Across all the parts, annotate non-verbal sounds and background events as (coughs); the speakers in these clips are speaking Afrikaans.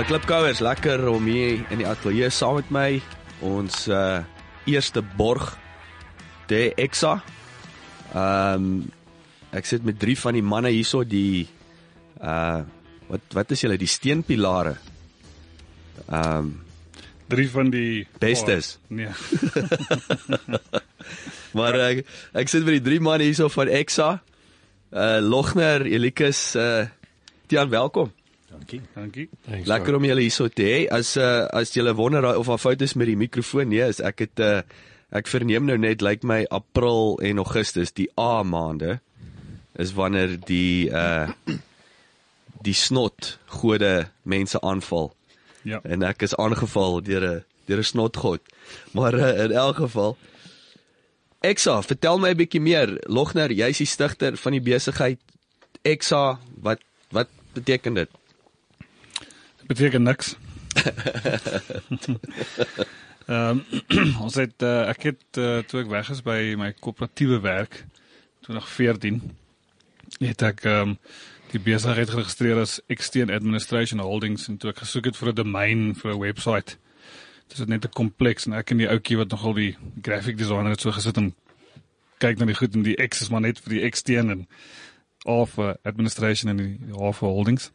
Hallo klipkouers, lekker om hier in die ateljee saam met my ons uh eerste borg de Exa. Ehm um, ek sit met drie van die manne hierso die uh wat wat is julle die steenpilare? Ehm um, Drie van die Bestes. Oh, nee. (laughs) maar ek ek sit met die drie manne hierso van Exa. Uh Logner, Elikus, uh Tiaan, welkom. Dankie. Dankie. Lekker om julle hierso te hê. As uh, as julle wonder of daar fout is met die mikrofoon, nee, is ek het uh, ek verneem nou net lyk like my April en Augustus, die A maande is wanneer die uh die snot gode mense aanval. Ja. En ek is aangeval deur 'n deur 'n snotgod. Maar uh, in elk geval Exa, vertel my 'n bietjie meer. Logner, jy's die stigter van die besigheid Exa. Wat wat beteken dit? Beteken niks. (laughs) Ehm um, (clears throat) ons het uh, ek het uh, toe ek weg is by my koöperatiewe werk 2014 het ek ehm um, die besigheid geregistreer as Extern Administration Holdings en toe ek gesoek het vir 'n domein vir 'n webwerf. Dit is net 'n kompleks en ek en die ouetjie wat nogal die graphic designer het so gesit en kyk na die goed en die X is maar net vir die Extern en of uh, administration en die of holdings.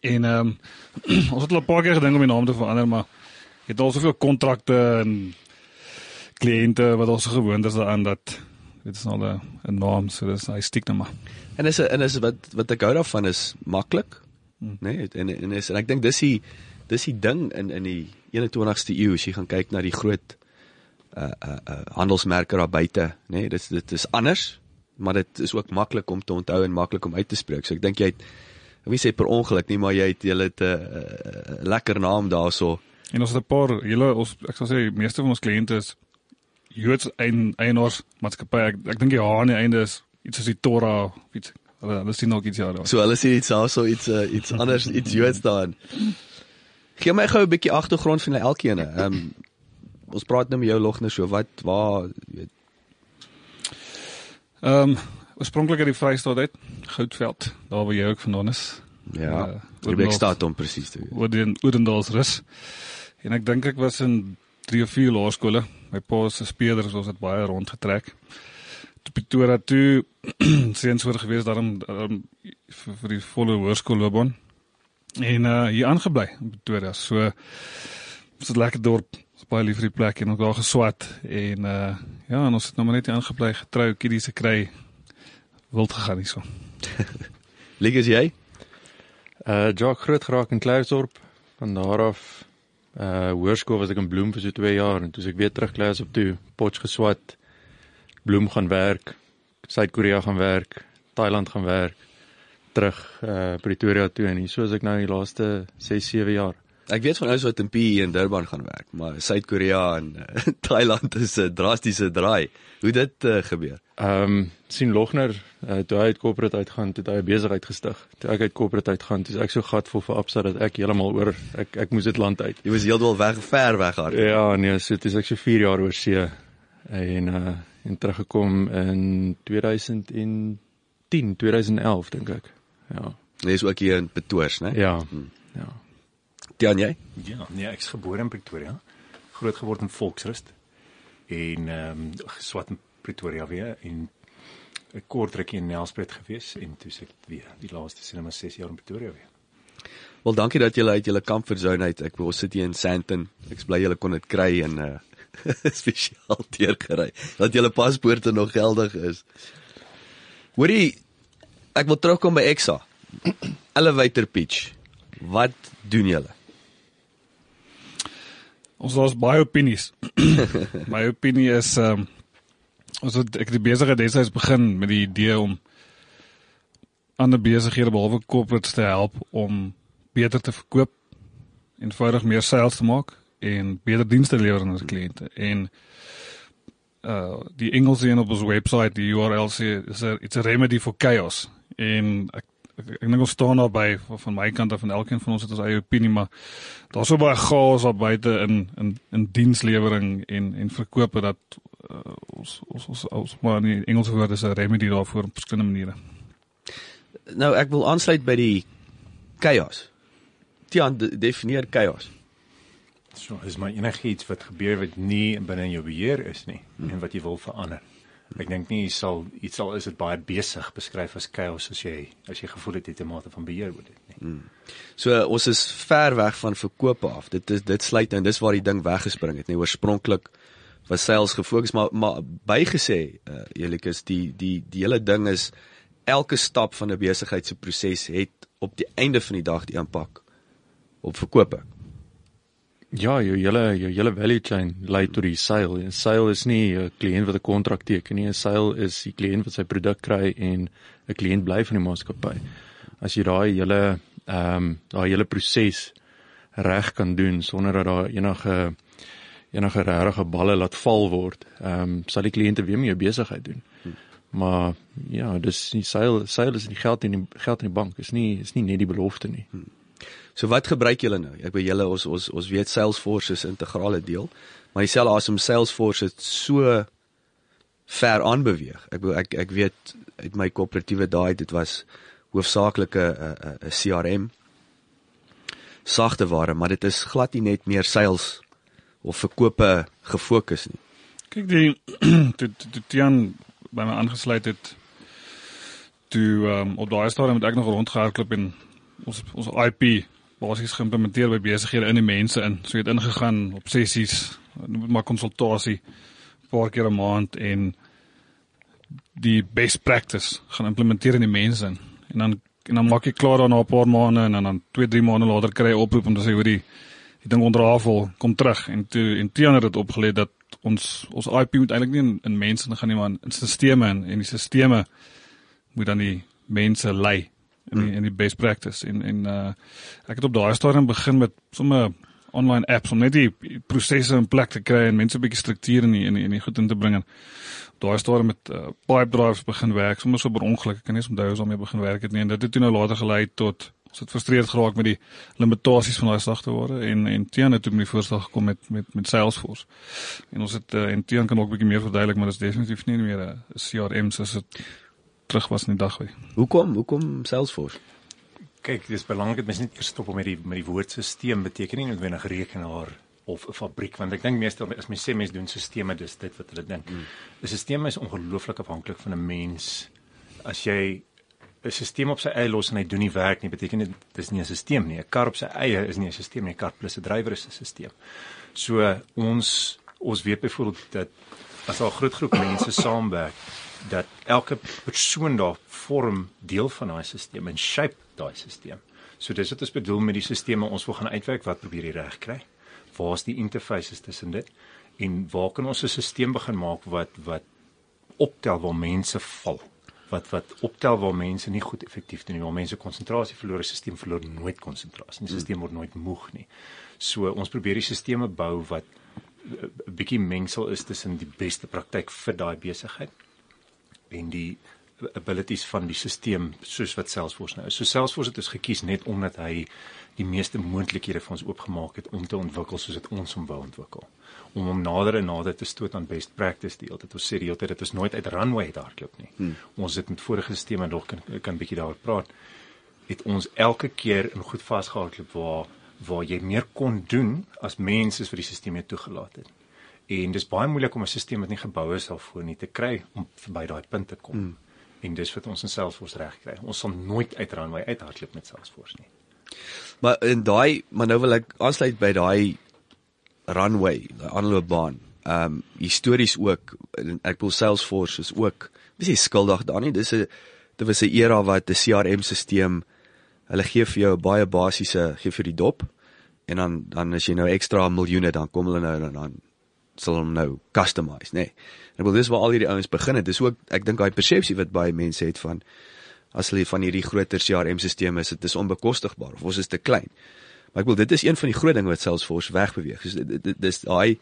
En ehm um, (clears throat) ons het al 'n paar keer gedink om die naam te verander, maar jy het al soveel kontrakte en kliënte wat ons gewoond is daaraan dat dit is al 'n 'n naam, so dis hy stiek nou maar. En is en is wat wat ek hou daarvan is maklik. Hmm. Nee, en en is en ek dink dis die dis die ding in in die 21ste eeu as jy gaan kyk na die groot uh uh, uh handelsmerke daar buite, nê, nee, dit dit is anders, maar dit is ook maklik om te onthou en maklik om uit te spreek. So ek dink jy het ek wil sê per ongeluk nie, maar jy het het 'n uh, lekker naam daarso. En ons het 'n paar hele ons ek sal sê meeste van ons kliënte is Joods en eienaars maatskappy. Ek, ek dink die H aan die einde is iets soos die Torah of iets. Hulle hulle sien ook iets daar. So hulle sien iets daarso iets uh, iets anders iets Joods daarin. Gee my gou 'n bietjie agtergrond van elkeen. Ehm um, ons praat nou met jou Logner so wat waar weet Ehm um, oorspronklik uit die Vrystaat uit, Goudveld, daar waar jy ook vandaan is. Ja, Eh, uh, ek staat om presies te weet. Oor die Oudendaalsrus. En ek dink ek was in 3 of 4 laerskole. My pa se speerders was dit baie rondgetrek. Toe Pretoria toe (clears throat) seuns oor gewees daarom, daarom vir, vir die volle hoërskoolloopbaan. En uh hier aangebly in Pretoria. So was 'n lekker dorp. Ons baie lief vir die plek en ons daar geswat en uh ja, en ons het nou maar net hier aangebly, getrou, kiddies gekry. Wild gegaan hierso. (laughs) Lig is jy? Uh Jock groot geraak in Klerksdorp. Van daar af uh hoërskool was ek in Bloem vir so 2 jaar en toe ek weer terug klas op toe Potch geswat. Bloem gaan werk, Suid-Korea gaan werk, Thailand gaan werk, terug uh Pretoria toe en hier so is ek nou die laaste 6 7 jaar. Ek weet van ouens wat in PE in Durban gaan werk, maar Suid-Korea en uh, (laughs) Thailand is 'n drastiese draai. Hoe dit uh, gebeur? Ehm um, sien Logner uh, toe hy uit corporate uitgaan, toe hy 'n besigheid gestig. Toe ek uit corporate uitgaan, toe ek so gatvol vir Absa dat ek heeltemal oor ek ek moes dit land uit. Jy was heeltemal weg ver weg haar. Ja, nee, so dis ek so 4 jaar oor see en uh en teruggekom in 2010, 2011 dink ek. Ja. Dis ook hier in Pretoria, né? Ja. Ja. Tiaan jy? Ja, nee, ek's gebore in Pretoria. Groot geword in Volksrust. En ehm um, geswat in Pretoria weer en 'n kort rukkie in Nelspruit gewees en toe se ek weer die laaste sinema 6 jaar in Pretoria weer. Wel dankie dat julle uit julle comfort zone uit. Ek wil sit hier in Sandton. Ek bly julle kon dit kry en uh (laughs) spesiaal deurgery dat julle paspoorte nog geldig is. Hoorie, ek wil terugkom by Exa. (clears throat) Elevator pitch. Wat doen julle? Ons daar's baie opinies. (clears throat) My opinie is ehm um, ons het ek het die besigheid destyds begin met die idee om ander besighede behalwe corporates te help om beter te verkoop, eenvoudig meer sales te maak en beter dienste lewer aan ons kliënte. En uh die Engelse een op ons webwerf, die URL sê is a, it's a remedy for chaos. En ek ek, dink ons staan daarby van, van my kant af van elkeen van ons het ons eie opinie, maar daar's so baie chaos daar buite in in in dienslewering en en verkope dat uh, ons ons ons ons maar in Engelse woorde is 'n remedy daarvoor op verskillende maniere. Nou ek wil aansluit by die chaos. Tian de, definieer chaos. So is maar enigiets wat gebeur wat nie binne in jou beheer is nie hmm. en wat jy wil verander. Ek dink nie jy sal iets al is dit baie besig beskryf as chaos as jy as jy gevoel het jy het 'n mate van beheer oor dit nie. Hmm. So uh, ons is ver weg van verkope af. Dit is dit sluit en dis waar die ding weggespring het, nie oorspronklik was sales gefokus maar maar bygesê uh, eerlik is die die die hele ding is elke stap van 'n besigheid se proses het op die einde van die dag die impak op verkope. Ja, jou hele jou hele value chain lei tot die sale. 'n Sale is nie 'n kliënt wat 'n kontrak teken nie. 'n Sale is die kliënt wat sy produk kry en 'n kliënt bly van die maatskappy. As jy daai hele ehm um, daai hele proses reg kan doen sonder dat daar enige enige regte balle laat val word, ehm um, sal die kliënte weer mee jou besigheid doen. Maar ja, dis die sale sale is die geld in die geld in die bank. Is nie is nie net die belofte nie. Hmm. So wat gebruik julle nou? Ek weet julle ons ons ons weet Salesforce is integrale deel, maar dieselfde as om Salesforce het so ver aanbeweeg. Ek ek ek weet uit my koöperatiewe daai dit was hoofsaaklik 'n 'n CRM sagte ware, maar dit is glad nie net meer sales of verkope gefokus nie. Kyk die (clears throat) toe toe Tian by my aangesluit het toe um, op daai stadium het ek nog rondgehardloop en ons ons IP basies geïmplementeer by besighede in die mense in. So het ingegaan op sessies, noem dit maar konsultasie 'n paar keer 'n maand en die best practice gaan implementeer in die mense in. En dan en dan maak jy klaar dan na 'n paar maande en dan 2, 3 maande later kry jy oproep om te sê hoor die die ding onderhafel kom terug en toe en Tiana het dit opgelê dat ons ons IP moet eintlik nie in, in mense gaan nie maar in, in stelsels en en die stelsels moet dan die mense lei in die, in die best practice en en uh ek het op daai stadium begin met sommer online apps om net die prosesse in plek te kry en mense 'n bietjie struktuur in die, in die, in die goed in te bring. Daai stadium met uh, pipe drives begin werk, sommer so per ongeluk. Ek kan nie eens onthou hoe ons daarmee begin werk het nie en dit het toe nou later gelei tot het frustreerd geraak met die limitasies van daai sagteware en en Tian het toe met die voorstel gekom met met met Salesforce. En ons het uh, en Tian kan ook 'n bietjie meer verduidelik, maar dit is definitief nie meer 'n CRM soos dit terug was in die dag weer. Hoekom? Hoekom Salesforce? Kyk, dis belangrik dat mens net eers stop om met die met die woordstelsel beteken nie noodwendig rekenaar of 'n fabriek want ek dink meestal as mens sê mens doen sisteme dis dit wat hulle dink. Hmm. 'n Stelsel is ongelooflik afhanklik van 'n mens. As jy 'n stelsel op sy eie los en hy doen nie werk nie, beteken dit dis nie 'n stelsel nie. 'n Kar op sy eie is nie 'n stelsel nie. 'n Kar plus 'n drywer is 'n stelsel. So ons ons weet byvoorbeeld dat as 'n groot groep mense saamwerk dat elke persoon daar vorm deel van daai stelsel en shape daai stelsel. So dis wat ons bedoel met die stelsels ons wil gaan uitwerk wat probeer jy reg kry. Waar's die interfaces tussen dit en waar kan ons 'n stelsel begin maak wat wat optel waar mense val? Wat wat optel waar mense nie goed effektief doen nie, waar mense konsentrasie verloor, die stelsel verloor nooit konsentrasie. Die stelsel word nooit moeg nie. So ons probeer die stelsels bou wat 'n bietjie mengsel is tussen die beste praktyk vir daai besigheid en die abilities van die stelsel soos wat Salesforce nou is. So Salesforce het ons gekies net omdat hy die meeste moontlikhede vir ons oopgemaak het om te ontwikkel soos dit ons hom wou ontwikkel. Om hom nader en nader te stoot aan best practice deel. Dit ons sê die hele tyd dit is nooit uit runway daar klop nie. Hmm. Ons het met vorige stelsels nog kan kan bietjie daaroor praat. Het ons elke keer in goed vasgehardloop waar waar jy meer kon doen as mense vir die stelsel toegelaat het en dis baie moeilik om 'n stelsel wat nie gebou is daarvoor nie te kry om verby daai punt te kom. Mm. En dis wat ons in Salesforce reg kry. Ons sal nooit uitraan wy uithardloop met Salesforce nie. Maar in daai maar nou wil ek aansluit by daai runway, daai aanloopbaan. Ehm um, histories ook ek wil Salesforce is ook dis nie skuldig daarin nie. Dis 'n dit was 'n era wat 'n CRM-stelsel hulle gee vir jou 'n baie basiese gee vir die dop en dan dan as jy nou ekstra miljoene dan kom hulle nou dan sal hom nou customize, nê. Nee. En ek wil dis waar al hierdie ouens begin het. Dis ook ek dink daai persepsie wat baie mense het van as hulle van hierdie groter CRM-stelsels is, dit is onbekostigbaar of ons is te klein. Maar ek wil dit is een van die groot dinge wat Salesforce wegbeweeg. So dis daai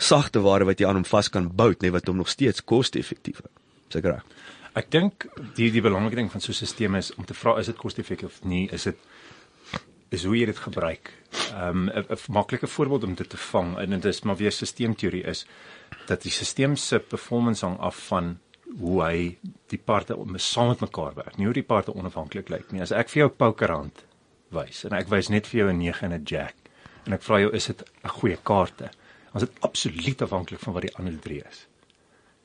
sagte ware wat jy aan hom vas kan bou, net wat hom nog steeds koste-effektief hou. Seker. Ek dink die die belangrike ding van so 'n stelsel is om te vra is dit koste-effektief of nie? Is dit is hoe jy dit gebruik. Ehm um, 'n maklike voorbeeld om dit te vang en dit is maar weer sisteemteorie is dat die stelsel se performance hang af van hoe hy die parte saam met mekaar werk. Nie hoe die parte onafhanklik lyk nie. As ek vir jou pokerhand wys en ek wys net vir jou 'n 9 en 'n jack en ek vra jou is dit 'n goeie kaarte? Ons is absoluut afhanklik van wat die ander drie is.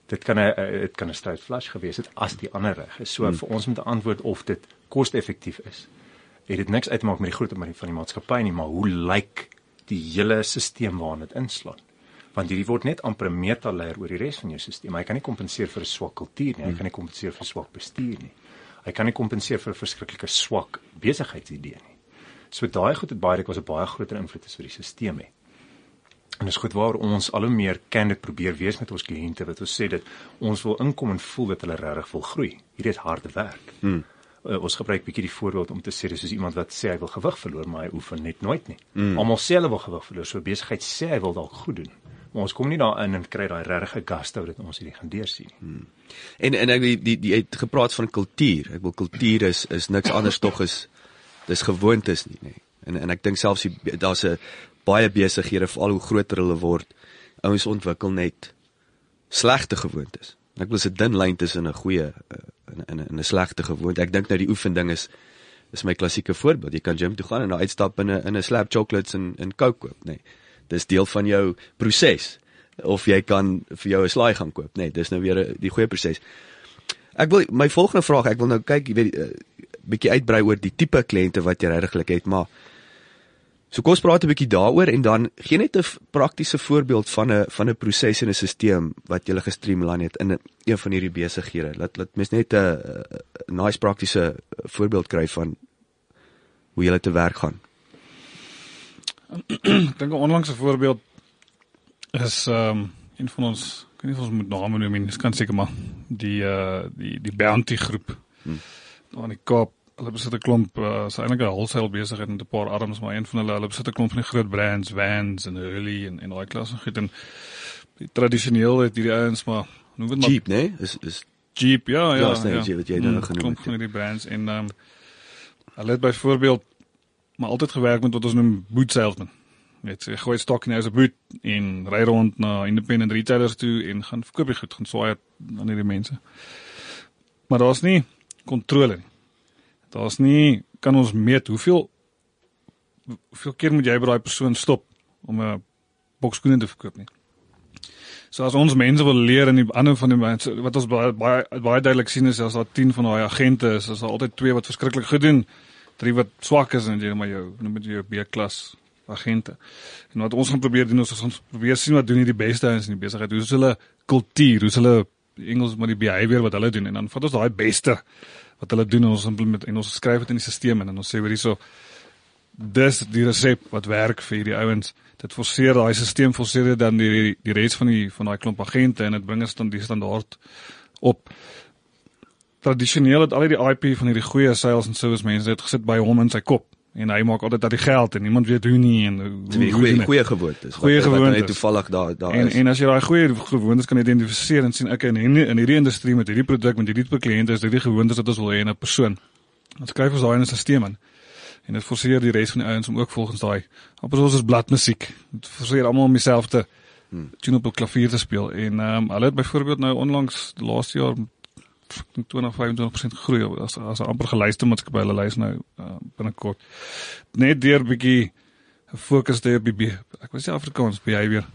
Dit kan 'n dit kan 'n straight flush gewees het as die ander reg is. So hmm. vir ons moet antwoord of dit koste-effektief is het dit niks uitmaak met die grootte van die maatskappy nie, maar hoe lyk die hele stelsel waarin dit inslaan? Want hierdie word net amper 'n metaleier oor die res van jou stelsel. Hy kan nie kompenseer vir 'n swak kultuur nie, hy kan nie kompenseer vir swak bestuur nie. Hy kan nie kompenseer vir 'n verskriklike swak besigheidsidee nie. So daai goed het baie dikwels 'n baie groter invloed vir die stelsel hê. En dis goed waar ons al hoe meer kan dit probeer wees met ons kliënte wat ons sê dat ons wil inkom en voel dat hulle regtig wil groei. Hierdie is harde werk. Hmm uh, ons gebruik bietjie die voorbeeld om te sê dis soos iemand wat sê hy wil gewig verloor maar hy oefen net nooit nie. Mm. Almal sê hulle wil gewig verloor, so besigheid sê hy wil dalk goed doen. Maar ons kom nie daarin en kry daai regte gaste wat ons hierdie gaan deursien nie. Mm. En en ek die die, die het gepraat van kultuur. Ek wil kultuur is is niks anders tog is dis gewoontes nie, nê. En en ek dink selfs daar's 'n baie besighede veral hoe groter hulle word, ouens ontwikkel net slegte gewoontes. Ek wil 'n dun lyn tussen 'n goeie uh, in in 'n slegte gewoonte. Ek dink nou die oefending is is my klassieke voorbeeld. Jy kan gym toe gaan en nou uitstap in 'n in 'n slab chocolates en en coke koop, nê. Nee. Dis deel van jou proses. Of jy kan vir jou 'n slaai gaan koop, nê. Nee, dis nou weer die goeie proses. Ek wil my volgende vraag, ek wil nou kyk, jy weet, 'n uh, bietjie uitbrei oor die tipe kliënte wat jy regtig het, maar So kom ons praat 'n bietjie daaroor en dan gee net 'n praktiese voorbeeld van 'n van 'n proses en 'n stelsel wat jy gestreamline het in een van hierdie besighede. Laat laat mens net 'n nice praktiese voorbeeld kry van hoe jy te werk gaan. Ek dink 'n onlangse voorbeeld is ehm um, een van ons, ek weet nie of ons moet name noem nie, kan seker maar die uh die die Bounty groep. Hmm. Daar in die Kaap hulle besit 'n klomp uh, is eintlik 'n wholesale besigheid met 'n paar arms maar een van hulle hulle besit 'n klomp van die groot brands Vans en Hurley en en daai klas en goed en tradisioneel het hierdie ouens maar noem dit maar Jeep nê nee? is is Jeep ja ja ja, ja. Jeep, wat jy nou mm, genoem het van die brands en um, hulle het byvoorbeeld maar altyd gewerk met wat ons noem boot salesman net jy gooi stok in jou boot en ry rond na independent retailers toe en gaan verkoop jy goed gaan swaai aan hierdie mense maar daar's nie kontrole nie Daar's nie kan ons meet hoeveel hoeveel keer moet jy by daai persoon stop om 'n bokskoene te verkoop nie. So as ons mense wil leer in die ander van die mense wat ons baie baie baie duidelik sien is as daar 10 van daai agente is, is daar altyd twee wat verskriklik goed doen, drie wat swak is en jy maar jou noem dit jou B-klas agente. En wat ons gaan probeer doen is ons probeer sien wat doen hierdie beste ouens in die besigheid. Hoe is hulle kultuur? Hoe is hulle Engels maar die behavior wat hulle doen en dan vat ons daai beste wat hulle doen en ons implement en ons skryf dit in die stelsel en ons sê weer hierso dis die resep wat werk vir hierdie ouens. Dit forceer daai stelsel forceer dan die die res van die van daai klomp agente en dit bring ons dan die standaard op. Tradisioneel het al die IP van hierdie goeie sales en service mense het gesit by hom in sy kop en hy maak altyd dat hy geld en niemand weet hoe nie en hoe goeie goeie gewoontes. Goeie gewoontes. Hy toevallig daar daar en, is. En as jy daai goeie gewoontes kan identifiseer en sien ek in in hierdie industrie met hierdie produk met hierdie tipe kliënte is hierdie gewoontes wat ons wil hê in 'n persoon. Ons skryf ons daai in 'n stelsel in. En dit forceer die res van die ouens om ook volgens daai amper soos ons bladmusiek. Dit forceer almal om dieselfde hmm. tune op 'n klavier te speel en ehm um, hulle het byvoorbeeld nou onlangs laas jaar 20 25% groei as as 'n amper geluiste maatskappy. Hulle lys nou uh, binnekort. Net deur bietjie fokus te hê op die ek was nie Afrikaans behavior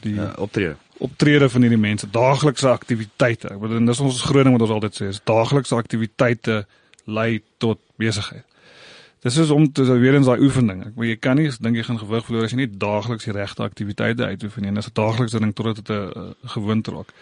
die uh, optrede. optrede van hierdie mense daaglikse aktiwiteite. Ek bedoel dis ons groot ding wat ons altyd sê is daaglikse aktiwiteite lei tot besigheid. Dis is om te weer eens daai oefening. Ek maar jy kan nie dink jy gaan gewig verloor as jy nie daagliks die regte aktiwiteite uitoefen nie. Dis 'n daaglikse ding totdat dit 'n gewoonte raak.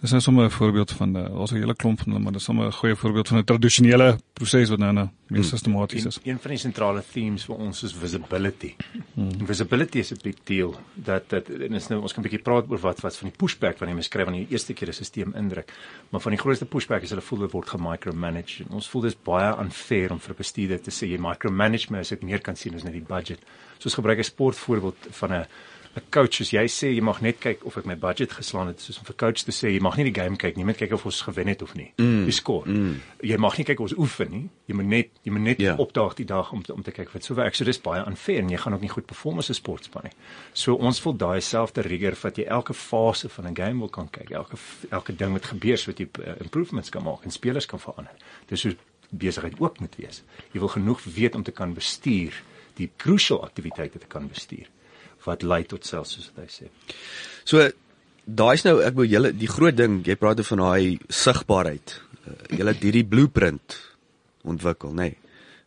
Dis nou sommer 'n voorbeeld van 'n ons 'n hele klomp van hulle, maar dis sommer 'n goeie voorbeeld van 'n tradisionele proses wat nou nou meer sistematies is. Een, een van die sentrale themes vir ons is visibility. Hmm. Visibility is 'n big deal. Dat dat en is nou ons kan 'n bietjie praat oor wat wat van die pushback wanneer jy skryf wanneer die eerste keer 'n stelsel indruk. Maar van die grootste pushback is hulle voel dit word gemicromanage. En ons voel dis baie unfair om vir 'n bestuurder te sê jy micromanage my as ek meer kan sien as net die budget. So ons gebruik 'n sportvoorbeeld van 'n 'n coach soos jy sê jy mag net kyk of ek my budget geslaan het soos om vir coach te sê jy mag nie die game kyk nie net kyk of ons gewen het of nie mm. die score mm. jy mag nie kyk of ons oefen nie jy moet net jy moet net yeah. Ja. opdaag die dag om te, om te kyk wat so werk so dis baie unfair en jy gaan ook nie goed perform as 'n sportspan nie so ons wil daai selfde rigor wat jy elke fase van 'n game wil kan kyk elke elke ding wat gebeur sodat jy uh, improvements kan maak en spelers kan verander dis so besigheid ook moet wees jy wil genoeg weet om te kan bestuur die crucial aktiwiteite te kan bestuur wat lei tot selfs soos hy sê. So daai's nou ek wil julle die groot ding, jy praat oor van daai sigbaarheid. Uh, julle het hierdie blueprint ontwikkel, nê. Nee.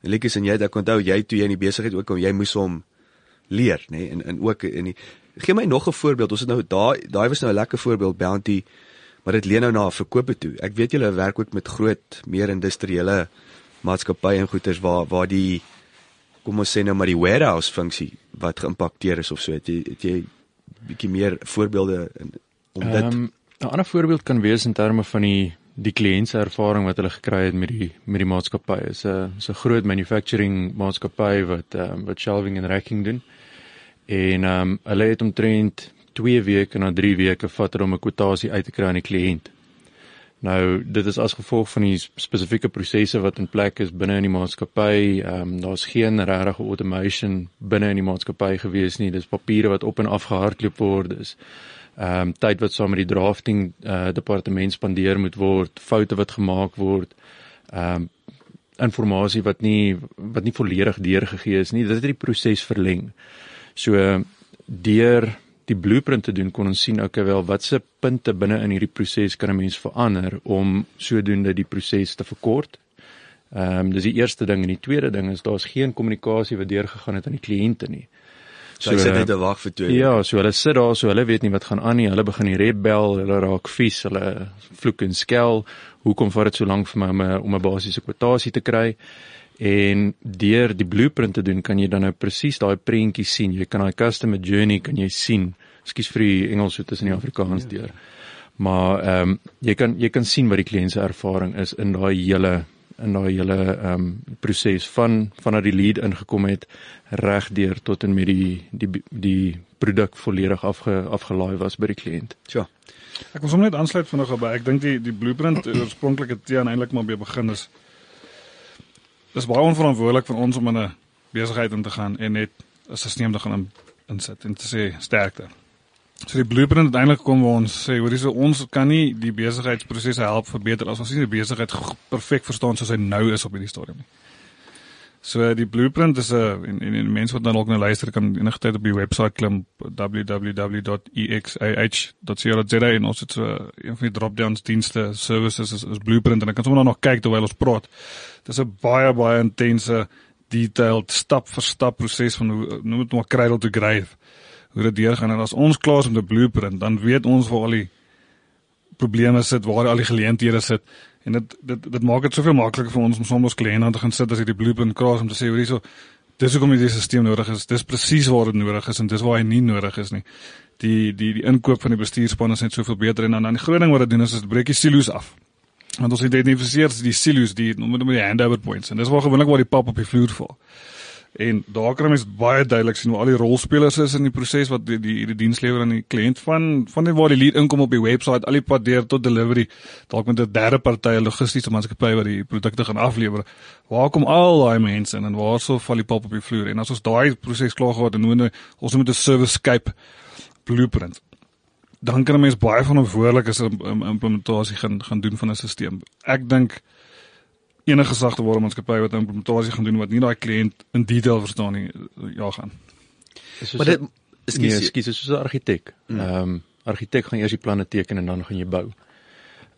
Elikus en jy, ek onthou jy toe jy in die besigheid ook kom, jy moes hom leer, nê, nee, en en ook in die gee my nog 'n voorbeeld. Ons het nou daai daai was nou 'n lekker voorbeeld Bounty, maar dit leen nou na verkope toe. Ek weet julle werk ook met groot meer industriële maatskappye en goederes waar waar die kom ons sê nou maar die warehouse funksie wat geïmpakteer is of so. Het jy het jy bietjie meer voorbeelde in om dit? Um, 'n ander voorbeeld kan wees in terme van die die kliënt se ervaring wat hulle gekry het met die met die maatskappy. Is 'n so 'n groot manufacturing maatskappy wat um, wat shelving en racking doen. En ehm um, hulle het omtrent 2 weke na 3 weke vat om 'n kwotasie uit te kry aan die kliënt Nou dit is as gevolg van die spesifieke prosesse wat in plek is binne in die maatskappy. Ehm um, daar's geen regte automation binne in die maatskappy gewees nie. Dis papiere wat op en af gehardloop word. Dis ehm um, tyd wat saam met die drafting uh, departement spandeer moet word, foute wat gemaak word. Ehm um, informasie wat nie wat nie volledig deurgegee is nie. Dit het die proses verleng. So deur die blueprint te doen kon ons sien okay wel watse punte binne in hierdie proses kan 'n mens verander om sodoende die proses te verkort. Ehm um, dis die eerste ding en die tweede ding is daar's geen kommunikasie wat deurgegaan het aan die kliënte nie. So hulle sit net te wag vir twee. Ja, so hulle sit daar so hulle weet nie wat gaan aan nie. Hulle begin die rebel, hulle raak vies, hulle vloek en skel. Hoekom vat dit so lank vir my om 'n om 'n basiese kwotasie te kry? En deur die blueprint te doen kan jy dan nou presies daai prentjie sien. Jy kan daai customer journey kan jy sien. Ekskuus vir die Engels so tussen die Afrikaans deur. Maar ehm um, jy kan jy kan sien wat die kliënt se ervaring is in daai hele in daai hele ehm um, proses van vanaf die lead ingekom het reg deur tot en met die die die produk volledig afge afgelaai was by die kliënt. Ja. Ek wil sommer net aansluit vanaand by. Ek dink die die blueprint oorspronklike teen eintlik maar by begin is dis baie onverantwoordelik van ons om in 'n besigheid in te gaan en net 'n stelsel te gaan insit en te sê sterkte. So die blueprint het eintlik kom waar ons sê hoor hierso ons kan nie die besigheidsprosesse help verbeter as ons nie die besigheid perfek verstaan soos hy nou is op hierdie stadium nie. So die blueprint is 'n en, en, en mense wat dan ook nou luister kan enige tyd op die webwerf klim www.exah.co.za en ons het so een van die drop-downs dienste services is, is blueprint en dan kan sommer nog kyk terwyl ons praat. Dis 'n baie baie intense detailed stap vir stap proses van hoe noem dit maar cradle to grave. Hoe dit deurgaan en as ons klaar is met 'n blueprint, dan weet ons waar al die probleme sit, waar al die geleenthede sit en dit dit dit maak dit soveel makliker vir ons om soms ons kliënte te gaan sit as jy die blueprint kraas om te sê hoor hierso dis hoekom hierdie stelsel nodig is. Dis presies waar dit nodig is en dis waar hy nie nodig is nie. Die die die inkoop van die bestuurspan is net soveel beter en dan dan die groot ding wat dit doen is dit breek die silo's af want ons identifiseer die silos die met die handover points en dis waar gewoonlik waar die pap op die vloer val. En daar kan mens baie duidelik sien hoe al die rolspelers is in die proses wat die die, die dienslewer aan die kliënt van van die waar die lead inkom op die webwerf al die pad deur tot delivery dalk met 'n derde party logistiese maatskappy wat die produkte gaan aflewer. Waar kom al daai mense in en waar sou val die pap op die vloer? En as ons daai proses klaar gehad het, moet ons met 'n service scape blueprint dan kan 'n mens baie van 'n voorlike implementasie gaan gaan doen van 'n stelsel. Ek dink enige sagte ware maatskappy wat 'n implementasie gaan doen wat nie daai kliënt in detail verstaan nie, ja gaan. Maar dit is nie skies soos 'n argitek. Hmm. Ehm um, argitek gaan eers die planne teken en dan gaan jy bou.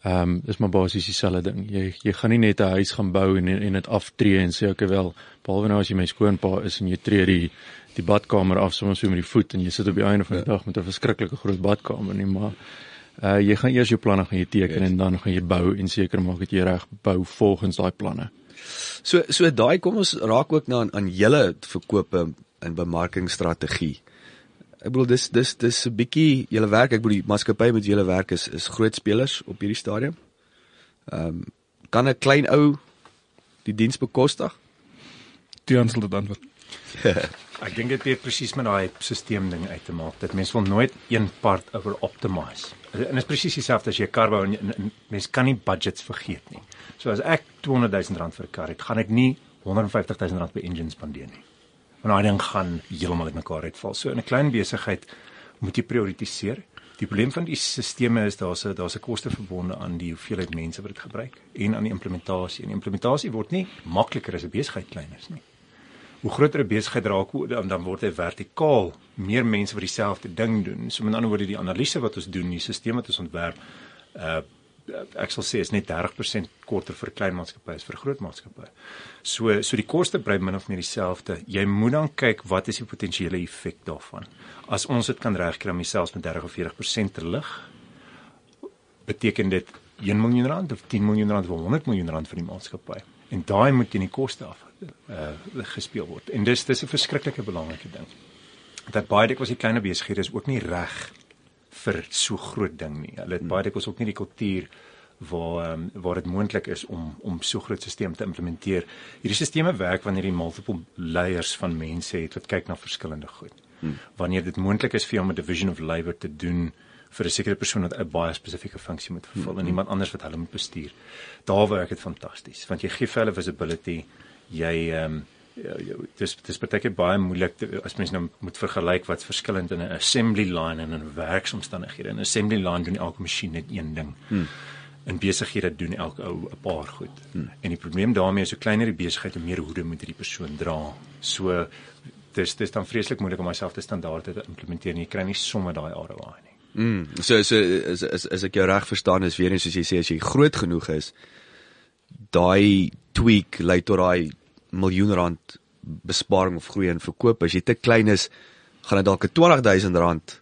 Ehm um, dis maar basies dieselfde ding. Jy jy gaan nie net 'n huis gaan bou en en dit aftree en sê okay wel, behalwe nou as jy my skoonpa is en jy tree die die badkamer af sommer so met die voet en jy sit op die einde van die ja. dag met 'n verskriklike groot badkamer nie, maar uh jy gaan eers jou planne gaan jy teken yes. en dan gaan jy bou en seker maak dat jy reg bou volgens daai planne. So so daai kom ons raak ook na aan, aan julle verkope en bemarkingsstrategie. Ek bedoel dis dis dis 'n bietjie julle werk, ek bedoel die maatskappy met julle werk is is groot spelers op hierdie stadium. Ehm um, kan 'n klein ou die diens bekostig? Tiaan sal dit antwoord. Ek dink dit het presies met daai stelsel ding uit te maak dat mens wil nooit een part oor optimize. En dit is presies dieselfde as jy 'n kar bou en, en, en mens kan nie budgets vergeet nie. So as ek 200 000 rand vir 'n kar het, gaan ek nie 150 000 rand by engine spandeer nie. Want daai ding gaan heeltemal uitmekaar uitval. So in 'n klein besigheid moet jy prioritiseer. Die probleem van die stelsels is daar's 'n daar's 'n koste verbonde aan die hoeveelheid mense wat dit gebruik en aan die implementasie. En die implementasie word nie makliker as 'n besigheid klein is nie. Hoe groter 'n besigheid raak, dan dan word hy vertikaal, meer mense wat dieselfde ding doen. So met ander woorde die analise wat ons doen, die stelsel wat ons ontwerp, uh ek sal sê is net 30% korter vir klein maatskappye as vir groot maatskappye. So so die koste bly min of meer dieselfde. Jy moet dan kyk wat is die potensiële effek daarvan. As ons dit kan regkry om jouself met 30 of 40% te lig, beteken dit 1 miljoen rand of 10 miljoen rand of 100 miljoen rand vir die maatskappy. En daai moet in die koste af uh gespeel word. En dis dis 'n verskriklike belangrike ding. Dat baie dikwels die kleiner besighede is ook nie reg vir so groot ding nie. Hulle het hmm. baie dikwels ook nie die kultuur waar um, waar dit moontlik is om om so groot stelsel te implementeer. Hierdie stelsels werk wanneer jy multiple layers van mense het wat kyk na verskillende goed. Hmm. Wanneer dit moontlik is vir jou om 'n division of labor te doen vir 'n sekere persoon wat 'n baie spesifieke funksie moet vervul hmm. en iemand anders wat hulle moet bestuur. Daar werk dit fantasties want jy gee vir hulle visibility. Jy ehm um, Ja, ja, dis dis baie baie moeilik te, as mens nou moet vergelyk wat's verskillend in 'n assembly line en in 'n werksomstandighede. 'n Assembly line doen elke masjien net een ding. Hmm in besighede doen elke ou 'n paar goed. Hmm. En die probleem daarmee is hoe kleiner die besigheid hoe meer hoede moet hierdie persoon dra. So dis dis dan vreeslik moeilik om myself te standaarde te implementeer en jy kry nie sommer daai ROI nie. Mm. So so is is as ek jou reg verstaan is weer eens soos jy sê as jy groot genoeg is daai tweak lei tot daai miljoen rand besparing of groei in verkoop as jy te klein is gaan dit dalk 'n 20000 rand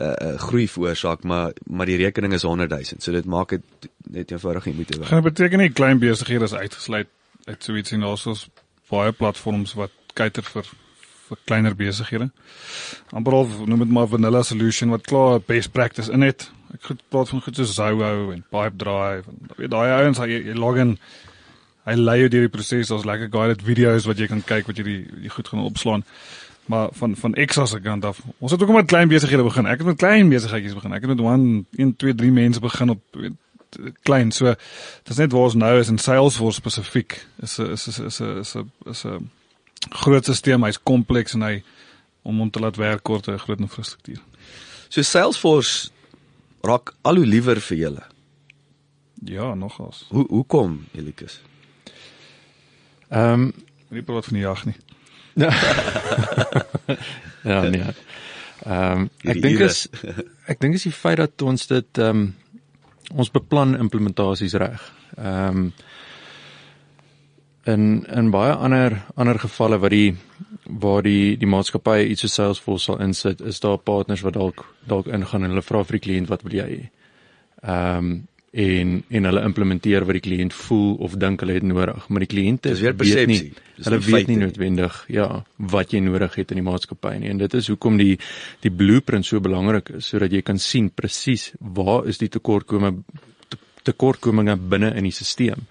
uh, groei veroorsaak maar maar die rekening is 100 000 so dit maak dit net eenvoudig nie moeite werd. Gaan beteken nie klein besighede is uitgesluit uit so iets en daar's ons baie platforms wat kyker vir vir kleiner besighede. amper al noem dit maar vanilla solution wat klaar best practice in het. Ek goed praat van goed soos Zoho en Pipedrive en weet daai ouens jy, jy log in hy lei jou deur die proses. Ons lekker guided video's wat jy kan kyk wat jy die, die goed gaan opslaan maar van van Exas se kant af. Ons het ook met klein besighede begin. Ek het met klein besigheidjies begin. Ek het met 1 1 2 3 mense begin op weet, klein. So dit is net waar ons nou is in Salesforce spesifiek. Is is is is is 'n is 'n groot stelsel, hy's kompleks en hy om hom te laat werk kort 'n groot infrastruktuur. So Salesforce raak al hoe liewer vir julle. Ja, nogals. Hoe hoekom, Elikus? Ehm, um, nie praat van die jag nie. (laughs) ja, nee. Ehm um, ek dink is ek dink is die feit dat ons dit ehm um, ons beplan implementasies reg. Ehm um, in in baie ander ander gevalle wat die waar die die maatskappye iets so Salesforce sal insit, is daar partners wat dalk dalk ingaan en hulle vra vir die kliënt wat wil jy hê. Ehm um, en en hulle implementeer wat die kliënt voel of dink hulle het nodig, maar die kliënte is weer persepsie. Hulle weet nie noodwendig ja wat jy nodig het in die maatskappy nie en dit is hoekom die die blueprint so belangrik is sodat jy kan sien presies waar is die tekortkominge tekortkominge binne in die stelsel.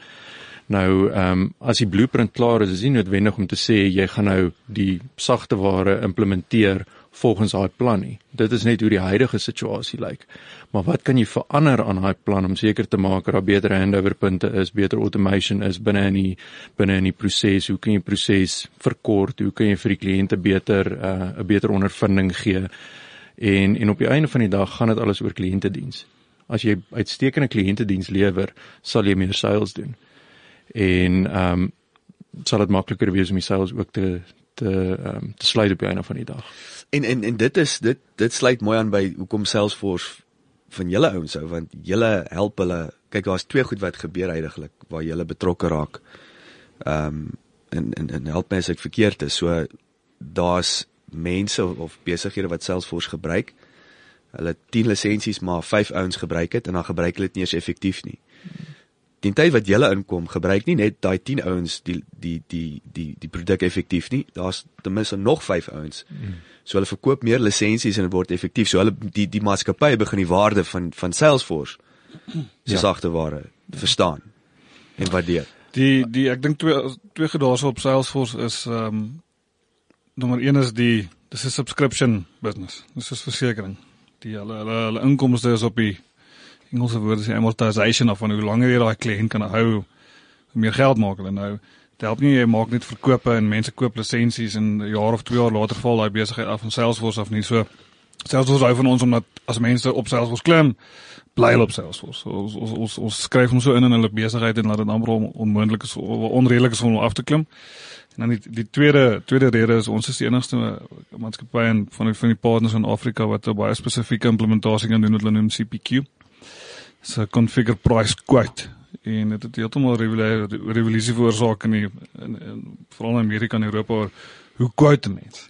Nou ehm um, as die blueprint klaar is, is dit noodwendig om te sê jy gaan nou die sagte ware implementeer volgens daai plan nie. Dit is net hoe die huidige situasie lyk. Maar wat kan jy verander aan daai plan om seker te maak dat daar beter handoverpunte is, beter automation is binne in die binne in die proses? Hoe kan jy proses verkort? Hoe kan jy vir die kliënte beter eh, 'n uh, beter ondervinding gee? En en op die einde van die dag gaan dit alles oor kliëntediens. As jy uitstekende kliëntediens lewer, sal jy meer sales doen. En ehm um, sal dit makliker wees om die sales ook te te ehm um, te sluit op die einde van die dag. En en en dit is dit dit sluit mooi aan by hoekom Salesforce van julle ouens ou want julle help hulle kyk daar's twee goed wat gebeur heidaglik waar julle betrokke raak. Ehm um, en en en help mense ek verkeerd is. So daar's mense of besighede wat Salesforce gebruik. Hulle 10 lisensies maar 5 ouens gebruik dit en dan gebruik hulle dit nie eens effektief nie. Die tyd wat julle inkom, gebruik nie net daai 10 ouens die die die die die produk effektief nie. Daar's ten minste nog 5 ouens. Mm. So hulle verkoop meer lisensies en dit word effektief. So hulle die die maatskappye begin die waarde van van Salesforce (clears throat) se ja. sagte ware verstaan en waardeer. Die die ek dink twee twee gedaase op Salesforce is ehm um, nommer 1 is die dis 'n subscription business. Dis 'n versekering. Die hulle hulle, hulle inkomste is op die Engelse woord is amortization of van hoe langer jy daai kliënt kan hou, hoe meer geld maak hulle nou. Dit help nie jy maak net verkope en mense koop lisensies en jaar of 2 jaar later val daai besigheid af van Salesforce af nie. So Salesforce hou van ons omdat as mense op Salesforce klim, bly hulle op Salesforce. Ons ons ons, ons skryf hom so in in hulle besigheid en laat dit amper onmoontlik is onredelik is om af te klim. En dan die die tweede tweede rede is ons is die enigste maatskappy en van die van die partners in Afrika wat 'n baie spesifieke implementasie kan doen wat hulle noem CPQ. So configure price quote en dit het heeltemal revolusie veroorsaak in die in, in veral in Amerika en Europa hoe quote mense.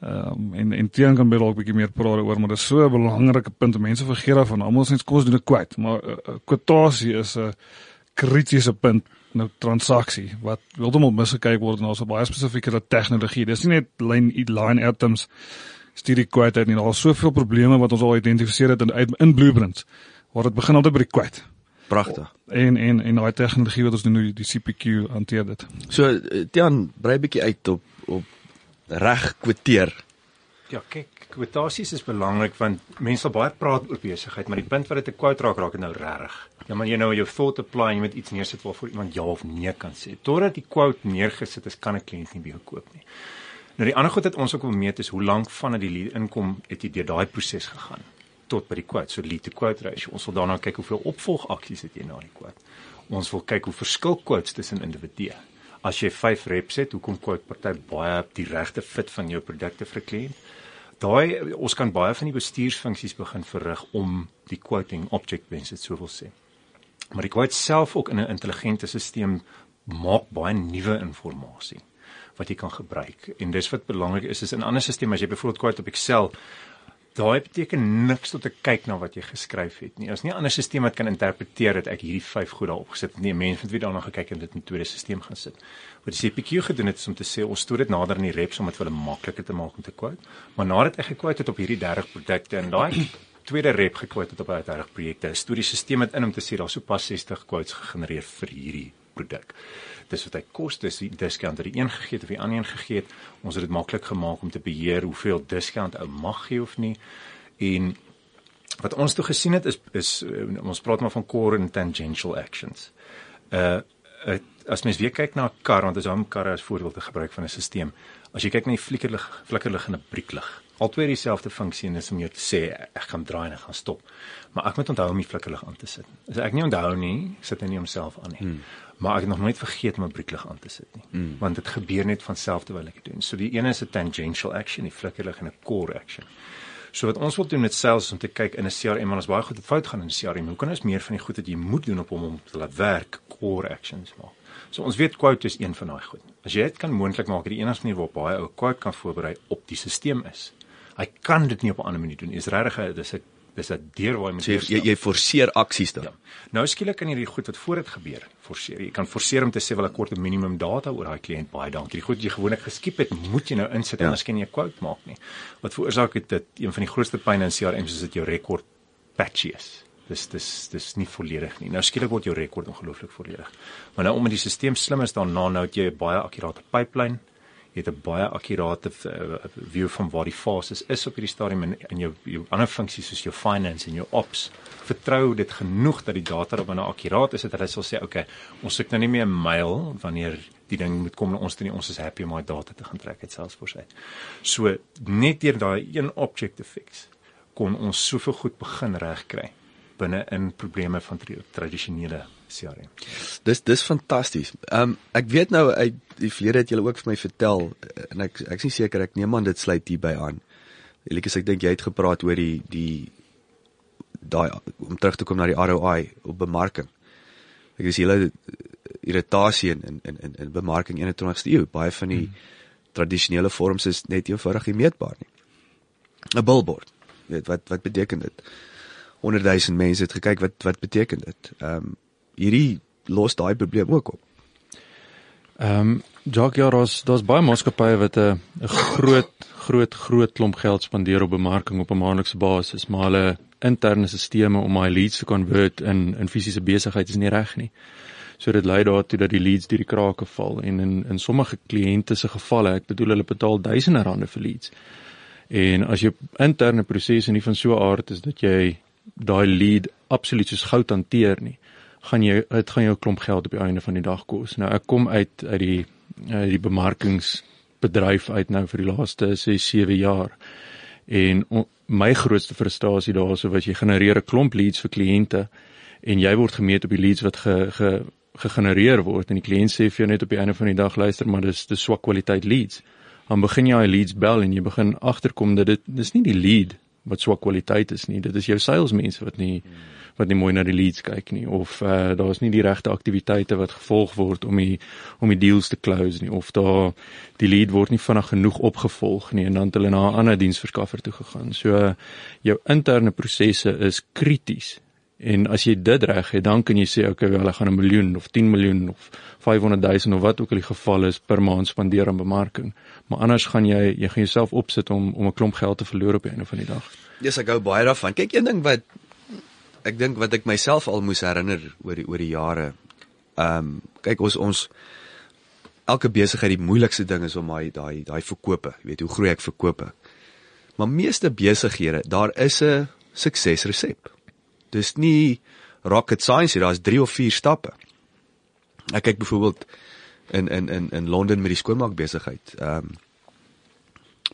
Ehm um, en en teen kan dalk 'n bietjie meer praat oor maar dit is so 'n belangrike punt. Mense vergeet daarvan. Almal sê kos doen 'n quote, maar 'n uh, kwotasie is 'n kritiese punt nou transaksie wat heeltemal misgekyk word en daar's 'n baie spesifieke tegnologie. Dis nie net line line items studie quote en daar's soveel probleme wat ons al identifiseer het in in blueprints waar dit begin altyd by die quote. Pragtig. En en en daai tegnologie wat ons doen nou die CPQ hanteer dit. So eh, Tian, brei bietjie uit op op reg kwoteer. Ja, kyk, kwotasies is belangrik want mense sal baie praat oor besigheid, maar die punt wat dit 'n quote raak raak dit nou regtig. Ja, maar jy nou jou thought apply en jy moet iets neersit waarvoor iemand ja of nee kan sê. Totdat die quote neergesit is, kan 'n kliënt nie by jou koop nie. Nou die ander goed wat ons ook wil meet is hoe lank vanaf die lead inkom het jy deur daai proses gegaan tot by die quote. So lead to quote ratio. Ons wil daarna kyk hoeveel opvolgaksies het jy na die quote. Ons wil kyk hoe verskil quotes tussen individue as jy 5 reps het, hoekom quote party baie die regte fit van jou produkte vir 'n kliënt? Daai ons kan baie van die bestuursfunksies begin verrig om die quoting object wens dit sou wil sê. Maar die quote self ook in 'n intelligente stelsel maak baie nuwe inligting wat jy kan gebruik. En dis wat belangrik is is in ander stelsels as jy byvoorbeeld quote op Excel Daai beteken niks tot 'n kyk na wat jy geskryf het nie. Ons nie 'n ander stelsel wat kan interpreteer dat ek hierdie 5 goed daarop gesit het nie. 'n Mens moet weer daarna gekyk en dit in 'n tweede stelsel gaan sit. Wat die CPQ gedoen het is om te sê ons stoor dit nader in die reps om dit vir hulle makliker te maak om te quote. Maar nadat ek gequote het op hierdie 30 produkte en daai (clears throat) tweede rep gequote het op daai 30 projekte, stoor die stelsel met in om te sê daar sopas 60 quotes gegenereer vir hierdie produk dis wat hy kos dis die discount wat die een gegee het of die ander een gegee het ons het dit maklik gemaak om te beheer hoeveel discount ou mag gee of nie en wat ons toe gesien het is is uh, ons praat maar van core and tangential actions uh, uh as mens weer kyk na 'n kar want as hom karre as voorbeeld te gebruik van 'n stelsel as jy kyk na die flikkerlig flikkerlig en 'n brieklig albei dieselfde funksie en is om jou te sê ek gaan draai en ek gaan stop. Maar ek moet onthou om die flikkerlig aan te sit. As ek nie onthou nie, sit hy nie homself aan nie. Hmm. Maar ek het nog nooit vergeet om 'n brieklig aan te sit nie. Hmm. Want dit gebeur net van self terwyl ek dit doen. So die een is 'n tangential action, die flikkerlig en 'n core action. So wat ons wil doen met sales om te kyk in 'n CRM en ons baie goed fout gaan in 'n CRM. Hoe kan ons meer van die goed wat jy moet doen op hom om te laat werk core actions maak? So ons weet quote is een van daai goed. As jy dit kan moontlik maak, die enigste manier waarop baie ou quote kan voorberei op die stelsel is hy kan dit nie op 'n ander manier doen. Is regtig dis 'n dis 'n deur waar jy moet so, jy jy forceer aksies dan. Ja. Nou skielik kan jy die goed wat voor dit gebeur forceer. Jy kan forceer om te sê wel 'n kort minimum data oor daai kliënt baie dankie. Die goed wat jy gewoonlik geskiep het, moet jy nou insit ja. anders kan jy 'n quote maak nie. Wat veroorsaak dit dat een van die grootste pyne in CRM is dit jou rekord patchy is. Dis dis dis nie volledig nie. Nou skielik word jou rekord ongelooflik volledig. Maar nou om die stelsel slim is daarna nou het jy 'n baie akkurate pipeline het 'n baie akkurate uh, view van waar die fases is op hierdie stadium in in jou jou ander funksies soos jou finance en jou ops vertrou dit genoeg dat die data op 'n akkuraat is dat hulle sal sê okay ons soek nou nie meer 'n mail wanneer die ding moet kom na ons toe nie. Ons is happy om daai data te gaan trek uit Salesforce uit. So net deur daai een object te fix kon ons soveel goed begin regkry binne in probleme van tradisionele CRM. Dis dis fantasties. Ehm um, ek weet nou uit die verlede het julle ook vir my vertel en ek ek is nie seker ek neem aan dit sluit hierby aan. Elikus ek dink jy het gepraat oor die die daai om terug te kom na die ROI op bemarking. Ek is hele irritasie in in in in bemarking 21ste eeu. Baie van die hmm. tradisionele vorms is net eenvoudig nie meetbaar nie. 'n Billboard. Weet wat wat beteken dit? 100 000 mense het gekyk wat wat beteken dit? Ehm um, hierdie los daai probleem ook op. Ehm um, Jock ja, daar's daar's baie maatskappye wat 'n 'n groot groot groot klomp geld spandeer op bemarking op 'n maandelikse basis, maar hulle interne stelsels om my leads te convert in in fisiese besigheid is nie reg nie. So dit lei daartoe dat die leads deur die krake val en in in sommige kliënte se gevalle, ek bedoel hulle betaal duisende rande vir leads. En as jou interne prosesse nie van so 'n aard is dat jy daai lead absoluut soos goud hanteer nie, gaan jy dit gaan jou klomp geld op die einde van die dag kos. Nou ek kom uit uit die uit die bemarkingsbedryf uit nou vir die laaste 6 7 jaar. En on, my grootste frustrasie daarso was jy genereer 'n klomp leads vir kliënte en jy word gemeet op die leads wat ge, ge gegenereer word en die kliënt sê vir jou net op die einde van die dag luister maar dis dis swak kwaliteit leads. Dan begin jy al leads bel en jy begin agterkom dat dit dis nie die lead wat swak kwaliteit is nie. Dit is jou salesmense wat nie wat nie mooi na die leads kyk nie of uh, daar's nie die regte aktiwiteite wat gevolg word om die om die deals te close nie of daar die lead word nie vinnig genoeg opgevolg nie en dan het hulle na 'n ander diensverskaffer toe gegaan. So uh, jou interne prosesse is krities. En as jy dit reg het, dan kan jy sê okay, ek gaan 'n miljoen of 10 miljoen of 500 000 of wat ook al die geval is per maand spandeer aan bemarking. Maar anders gaan jy jy gaan jouself opsit om om 'n klomp geld te verloor op die einde van die dag. Ja, yes, ek gou baie daarvan. Kyk, een ding wat ek dink wat ek myself al moes herinner oor die oor die jare. Ehm um, kyk ons ons elke besigheid die moeilikste ding is om daai daai daai verkope, jy weet hoe groei ek verkope. Maar meeste besighede, daar is 'n suksesresep. Dis nie rocket science, daar's 3 of 4 stappe. Ek kyk byvoorbeeld in in in in Londen met die skoonmaak besigheid. Ehm um,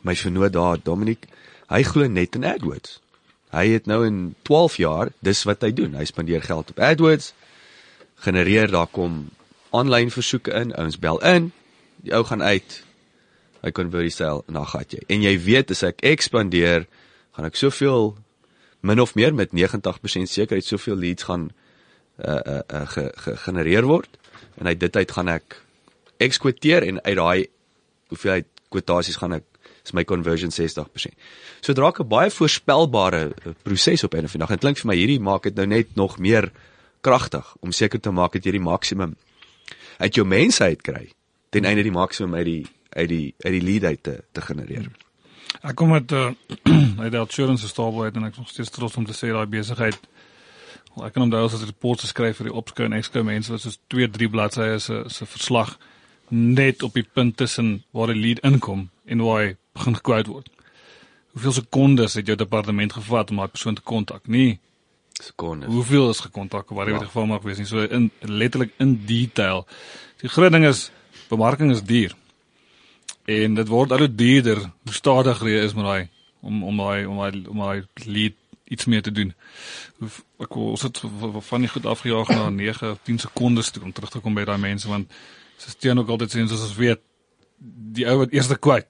my vernoot daar, Dominic, hy glo net in AdWords. Hy het nou in 12 jaar, dis wat hy doen. Hy spandeer geld op AdWords. Genereer daar kom aanlyn versoeke in, ouens bel in. Die ou gaan uit. Hy convert sale en dan gaan jy. En jy weet as ek ekspandeer, gaan ek soveel min of meer met 90% sekerheid soveel leads gaan uh uh, uh ge, gegenereer word en uit dit uit gaan ek ekskwoteer en uit daai hoeveelheid kwotasies gaan ek is my conversion 60%. So draak 'n baie voorspelbare eh, proses op 'n of 'n dag. Dit klink vir my hierdie maak dit nou net nog meer kragtig om seker te maak dat jy die maksimum uit jou mensheid kry ten einde die maksimum uit die uit die uit die lead uit te, te genereer. Ek kom met uh, (clears throat) uit die insurance stable uit en ek is nog steeds trots om te sê daai besigheid ek kan onthou as ek reports skryf vir die opskou en ekskou mense wat soos 2 3 bladsye se se verslag net op die punt tussen waar die lead inkom en waar hy begin gekwout word. Hoeveel sekondes het jou departement gevat om daai persoon te kontak? Nie sekondes. Hoeveel is gekontak of wat dit ja. geval mag wees nie. So in letterlik in detail. Die groot ding is bemarking is duur. En dit word al hoe duurder hoe stadiger jy is met daai om om daai om daai om daai lead iets meer te doen. Ek wou ons het van nie goed afgejaag na 9 of 10 sekondes toe om terug te kom by daai mense want soos teen ook altyd sê soos ons weet die ou wat eerste kwyt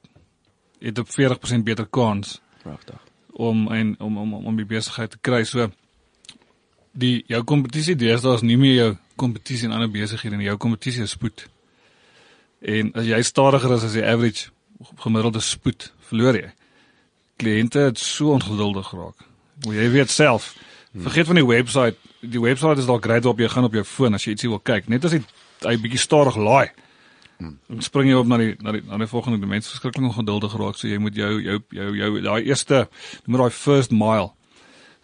het 'n 40% beter kans. Pragtig. Om en om om om die besigheid te kry. So die jou kompetisie deesdae is nie meer jou kompetisie in ander besighede nie. Jou kompetisie is spoed. En as jy stadiger is as die average gemiddelde spoed, verloor jy. Kliënte het so ongeduldig geraak. Moet jy weet self. Vergeet van die webwerf. Die webwerf is dalk great op jy gaan op jou foon as jy ietsie wil kyk. Net as hy hy bietjie stadig laai. Dan spring jy op na die na die na die volgende dimensie verskriklik ongeduldig geraak so jy moet jou jou jou jou daai eerste noem daai first mile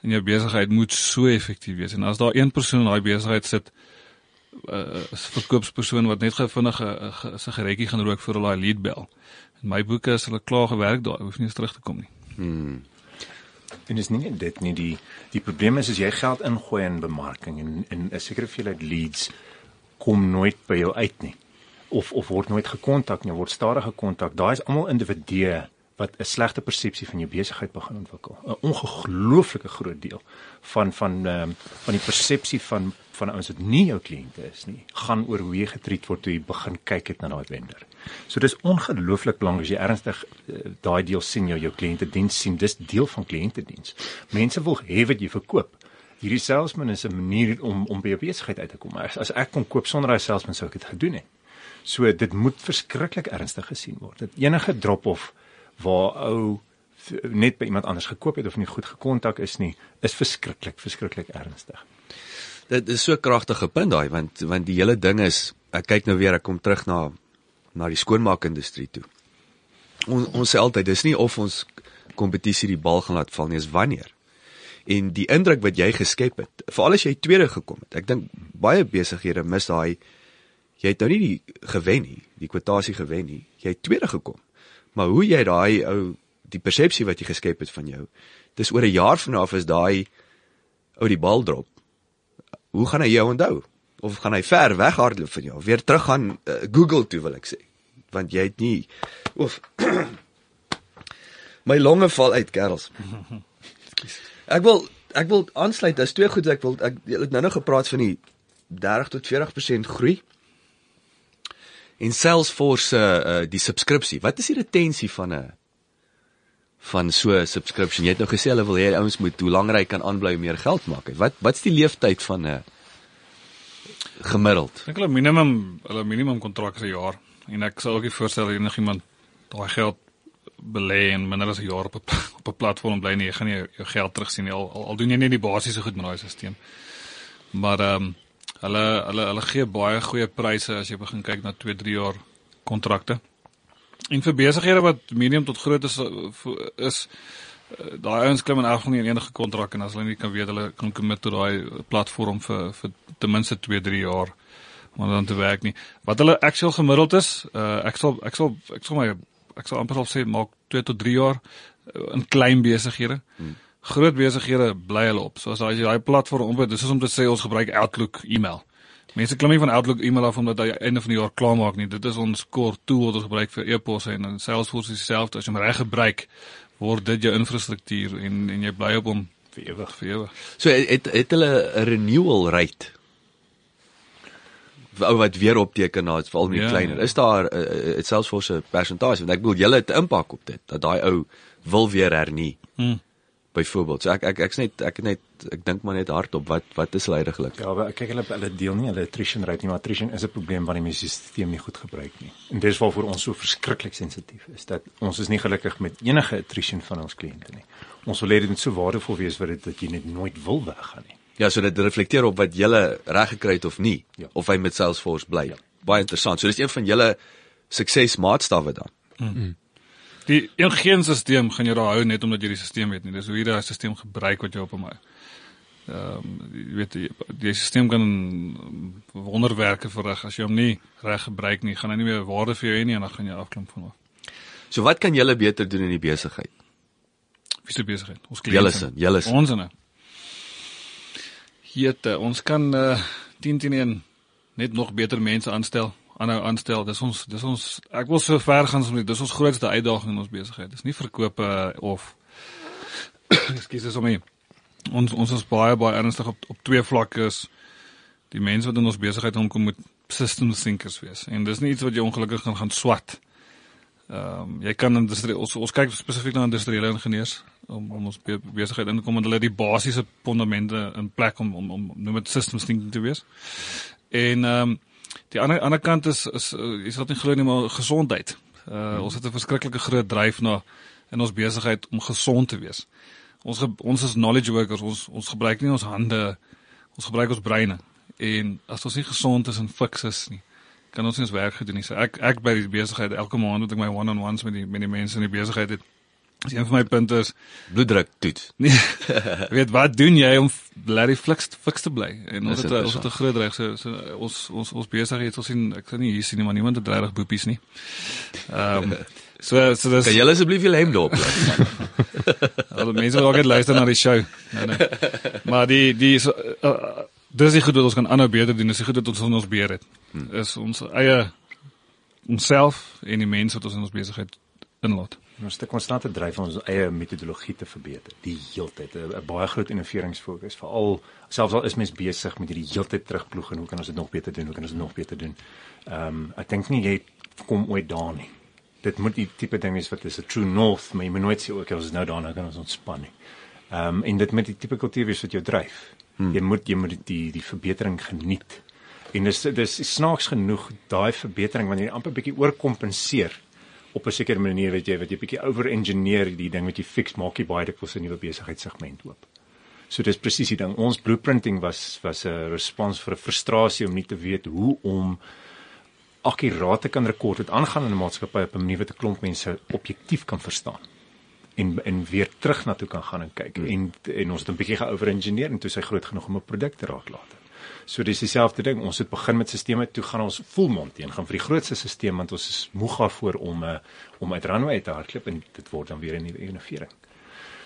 in jou besigheid moet so effektief wees en as daar een persoon in daai besigheid sit 'n uh, verkoopspersoon wat net gou vinnig 'n sigaretjie gaan rook voor hulle daai lead bel. In my boeke is hulle klaar gewerk daar, hoef nie eens terug te kom nie. Hmm. En is nie dit nie die die probleem is as jy geld ingooi in bemarking en en 'n sekere hoeveelheid leads kom nooit by jou uit nie of of word nooit gekontak nie, word stadig gekontak. Daai is almal individue wat 'n slegte persepsie van jou besigheid begin ontwikkel. 'n Ongelooflike groot deel van van ehm um, van die persepsie van van ouens wat nie jou kliënte is nie, gaan oor hoe jy getreed word toe jy begin kyk het na daai vendor. So dis ongelooflik belangrik as jy ernstig uh, daai deel sien jou jou kliënte diens sien, dis deel van kliënte diens. Mense wil hê wat jy verkoop. Hierdie salesman is 'n manier om om by jou besigheid uit te kom. As, as ek kon koop sonder daai salesman sou ek dit gedoen het. So dit moet verskriklik ernstig gesien word. Dat enige drop-off waar ou net by iemand anders gekoop het of nie goed gekontak is nie, is verskriklik, verskriklik ernstig. Dit is so kragtige punt daai want want die hele ding is ek kyk nou weer ek kom terug na na die skoonmaakindustrie toe. On, ons sê altyd dis nie of ons kompetisie die bal gaan laat val nie, is wanneer. En die indruk wat jy geskep het, veral as jy tweede gekom het. Ek dink baie besighede mis daai jy het nou nie die gewen nie, die kwotasie gewen nie. Jy het tweede gekom. Maar hoe jy daai ou die persepsie wat jy geskep het van jou, dis oor 'n jaar van af is daai ou die bal drop. Hoe gaan hy jou onthou? Of gaan hy ver weghardloop van jou? Weer terug gaan uh, Google toe wil ek sê. Want jy het nie of (clears throat) my longe val uit, kerels. (laughs) Ek wil ek wil aansluit, daar's twee goed ek wil ek het nou nog gepraat van die 30 tot 40% groei. En Salesforce se uh, uh, die subskripsie. Wat is die retensie van 'n van so 'n subscription? Jy het nou gesê hulle wil hê ouens moet hoe langer hy kan aanbly meer geld maak. Wat wat's die leeftyd van 'n gemiddeld? Ek hulle minimum hulle minimum kontrak is 'n jaar en ek sou ook nie voorstel enigiemand daai geld belê en minder as 'n jaar op 'n op 'n platform bly nie. Jy gaan nie jou, jou geld terugsien nie. Al, al, al doen jy net die basiese goed met daai stelsel. Maar ehm um, hulle hulle hulle gee baie goeie pryse as jy begin kyk na 2, 3 jaar kontrakte. En vir besighede wat medium tot groot is is eh, daai ouens klim in elk geval nie in enige kontrak en as hulle nie kan weet hulle kan commit tot daai platform vir vir ten minste 2, 3 jaar om dan te werk nie. Wat hulle actual gemiddeld is, uh, ek sal ek sal ek sal my ek sal amper sal sê maak 2 tot 3 jaar uh, in klein besighede. Hmm. Groot besighede bly hulle op. So as jy daai platform op dis is om te sê ons gebruik Outlook e-mail. Mense klim nie van Outlook e-mail af omdat hy einde van die jaar klaar maak nie. Dit is ons core tool wat ons gebruik vir e-posse en in Salesforce is dieselfde. As jy hom reg gebruik, word dit jou infrastruktuur en en jy bly op hom vir ewig, vir ewig. So het het hulle 'n renewal rate ou wat weer opteken na dit veral meer ja, kleiner. Is daar 'n uh, uh, Salesforce se persentasie want ek bedoel julle het 'n impak op dit dat daai ou wil weer hernie. Hmm. Byvoorbeeld, so ek ek ek's net ek net ek dink maar net hardop wat wat is leidiglik. Ja, maar kyk hulle hulle deel nie hulle attrition rate nie, maar attrition is 'n probleem wanneer mense die stelsel nie goed gebruik nie. En dis waarvoor ons so verskriklik sensitief is dat ons is nie gelukkig met enige attrition van ons kliënte nie. Ons wil hê dit moet so waardevol wees vir dit dat jy net nooit wil weggaan nie. Ja, so dit reflekteer op wat jy reg gekry het of nie, ja. of hy met Salesforce bly. Ja. Baie interessant. So dis een van julle suksesmaatstawwe dan. Mm. Die een geen stelsel gaan jy daar hou net omdat jy die stelsel het nie. Dis hoe jy daai stelsel gebruik wat jy op hom hou. Ehm um, jy weet die, die stelsel kan wonderwerke verrig as jy hom nie reg gebruik nie, gaan hy nie meer waarde vir jou hê nie en dan gaan jy afklim van hom. So wat kan julle beter doen in die besigheid? Wie se besigheid? Ons kliënte. Julle sin, julle sin. Ons sin jete. Ons kan uh 10 teen 1 net nog beter mense aanstel, aanhou aanstel. Dis ons dis ons ek wil so ver gaan as dis ons grootste uitdaging in ons besigheid. Dis nie verkope of (coughs) ekskuus is om nie. Ons ons is baie baie ernstig op op twee vlakke is die mense wat in ons besigheid omkom moet system thinkers wees. En dis nie iets wat jy ongelukkig gaan gaan swat. Ehm um, jy kan ons ons kyk spesifiek na industriële ingenieurs om om ons besigheid in te kom en hulle die basiese fondamente in plek om om om noem dit systems thinking te wees. En ehm um, die ander ander kant is is is wat nie glo nie maar gesondheid. Uh hmm. ons het 'n verskriklike groot dryf na in ons besigheid om gesond te wees. Ons ons is knowledge workers, ons ons gebruik nie ons hande, ons gebruik ons breine. En as ons nie gesond is en fiks is nie, kan ons nie ons werk gedoen nie. So ek ek by die besigheid elke maand met ek my one-on-ones met die met die mense in die besigheid het Dis een van my punte is bloeddruk toets. (laughs) Nee. weet wat doen jy om bly fiks fiks te bly? En ons het ons het 'n groot reg so, so ons ons ons besig het ons sien ek sien nie hier sien nie maar niemand het regtig boepies nie. Ehm um, (laughs) so so dis Kan jy asseblief jou hemp dop? Al (laughs) die mense wat ook luister na die show. Nee, nee. Maar die die so, uh, dis is goed dat ons kan aanhou beter doen. Dis goed dat ons ons beheer het. Hmm. Is ons eie onsself en die mense wat ons in ons besigheid inlaat. Ons het 'n konstante dryf om ons eie metodologie te verbeter. Die heeltyd 'n baie groot innoveringsfokus, veral selfs al is mens besig met hierdie heeltyd terugploeg en hoe kan ons dit nog beter doen? Hoe kan ons dit nog beter doen? Ehm um, ek dink nie jy kom ooit daar nie. Dit moet die tipe ding wees wat is 'n true north, maar jy moet nooit sê ook ons nou daarna kan ons ontspan nie. Ehm um, en dit met die tipe kultuur wees wat jou dryf. Hmm. Jy moet jy moet die die verbetering geniet. En dis dis snaaks genoeg daai verbetering wanneer jy amper bietjie oorkompenseer op 'n sekere manier weet jy wat jy bietjie over-engineer die ding wat jy fix maak jy baie dikwels 'n nuwe besigheidssegment oop. So dis presies die ding. Ons blueprinting was was 'n respons vir 'n frustrasie om nie te weet hoe om akkuraat te kan rekord wat aangaan in 'n maatskappy op 'n manier wat 'n klomp mense objektief kan verstaan en en weer terug na toe kan gaan en kyk. Hmm. En en ons het 'n bietjie geover-engineer en toe sy groot genoeg om 'n produk te raak later. So dis dieselfde ding. Ons het begin met stelsels toe gaan ons volmond teen gaan vir die grootste stelsel want ons is moeg daarvoor om uh, om uit runway te hardloop en dit word dan weer 'n nuwe innovering.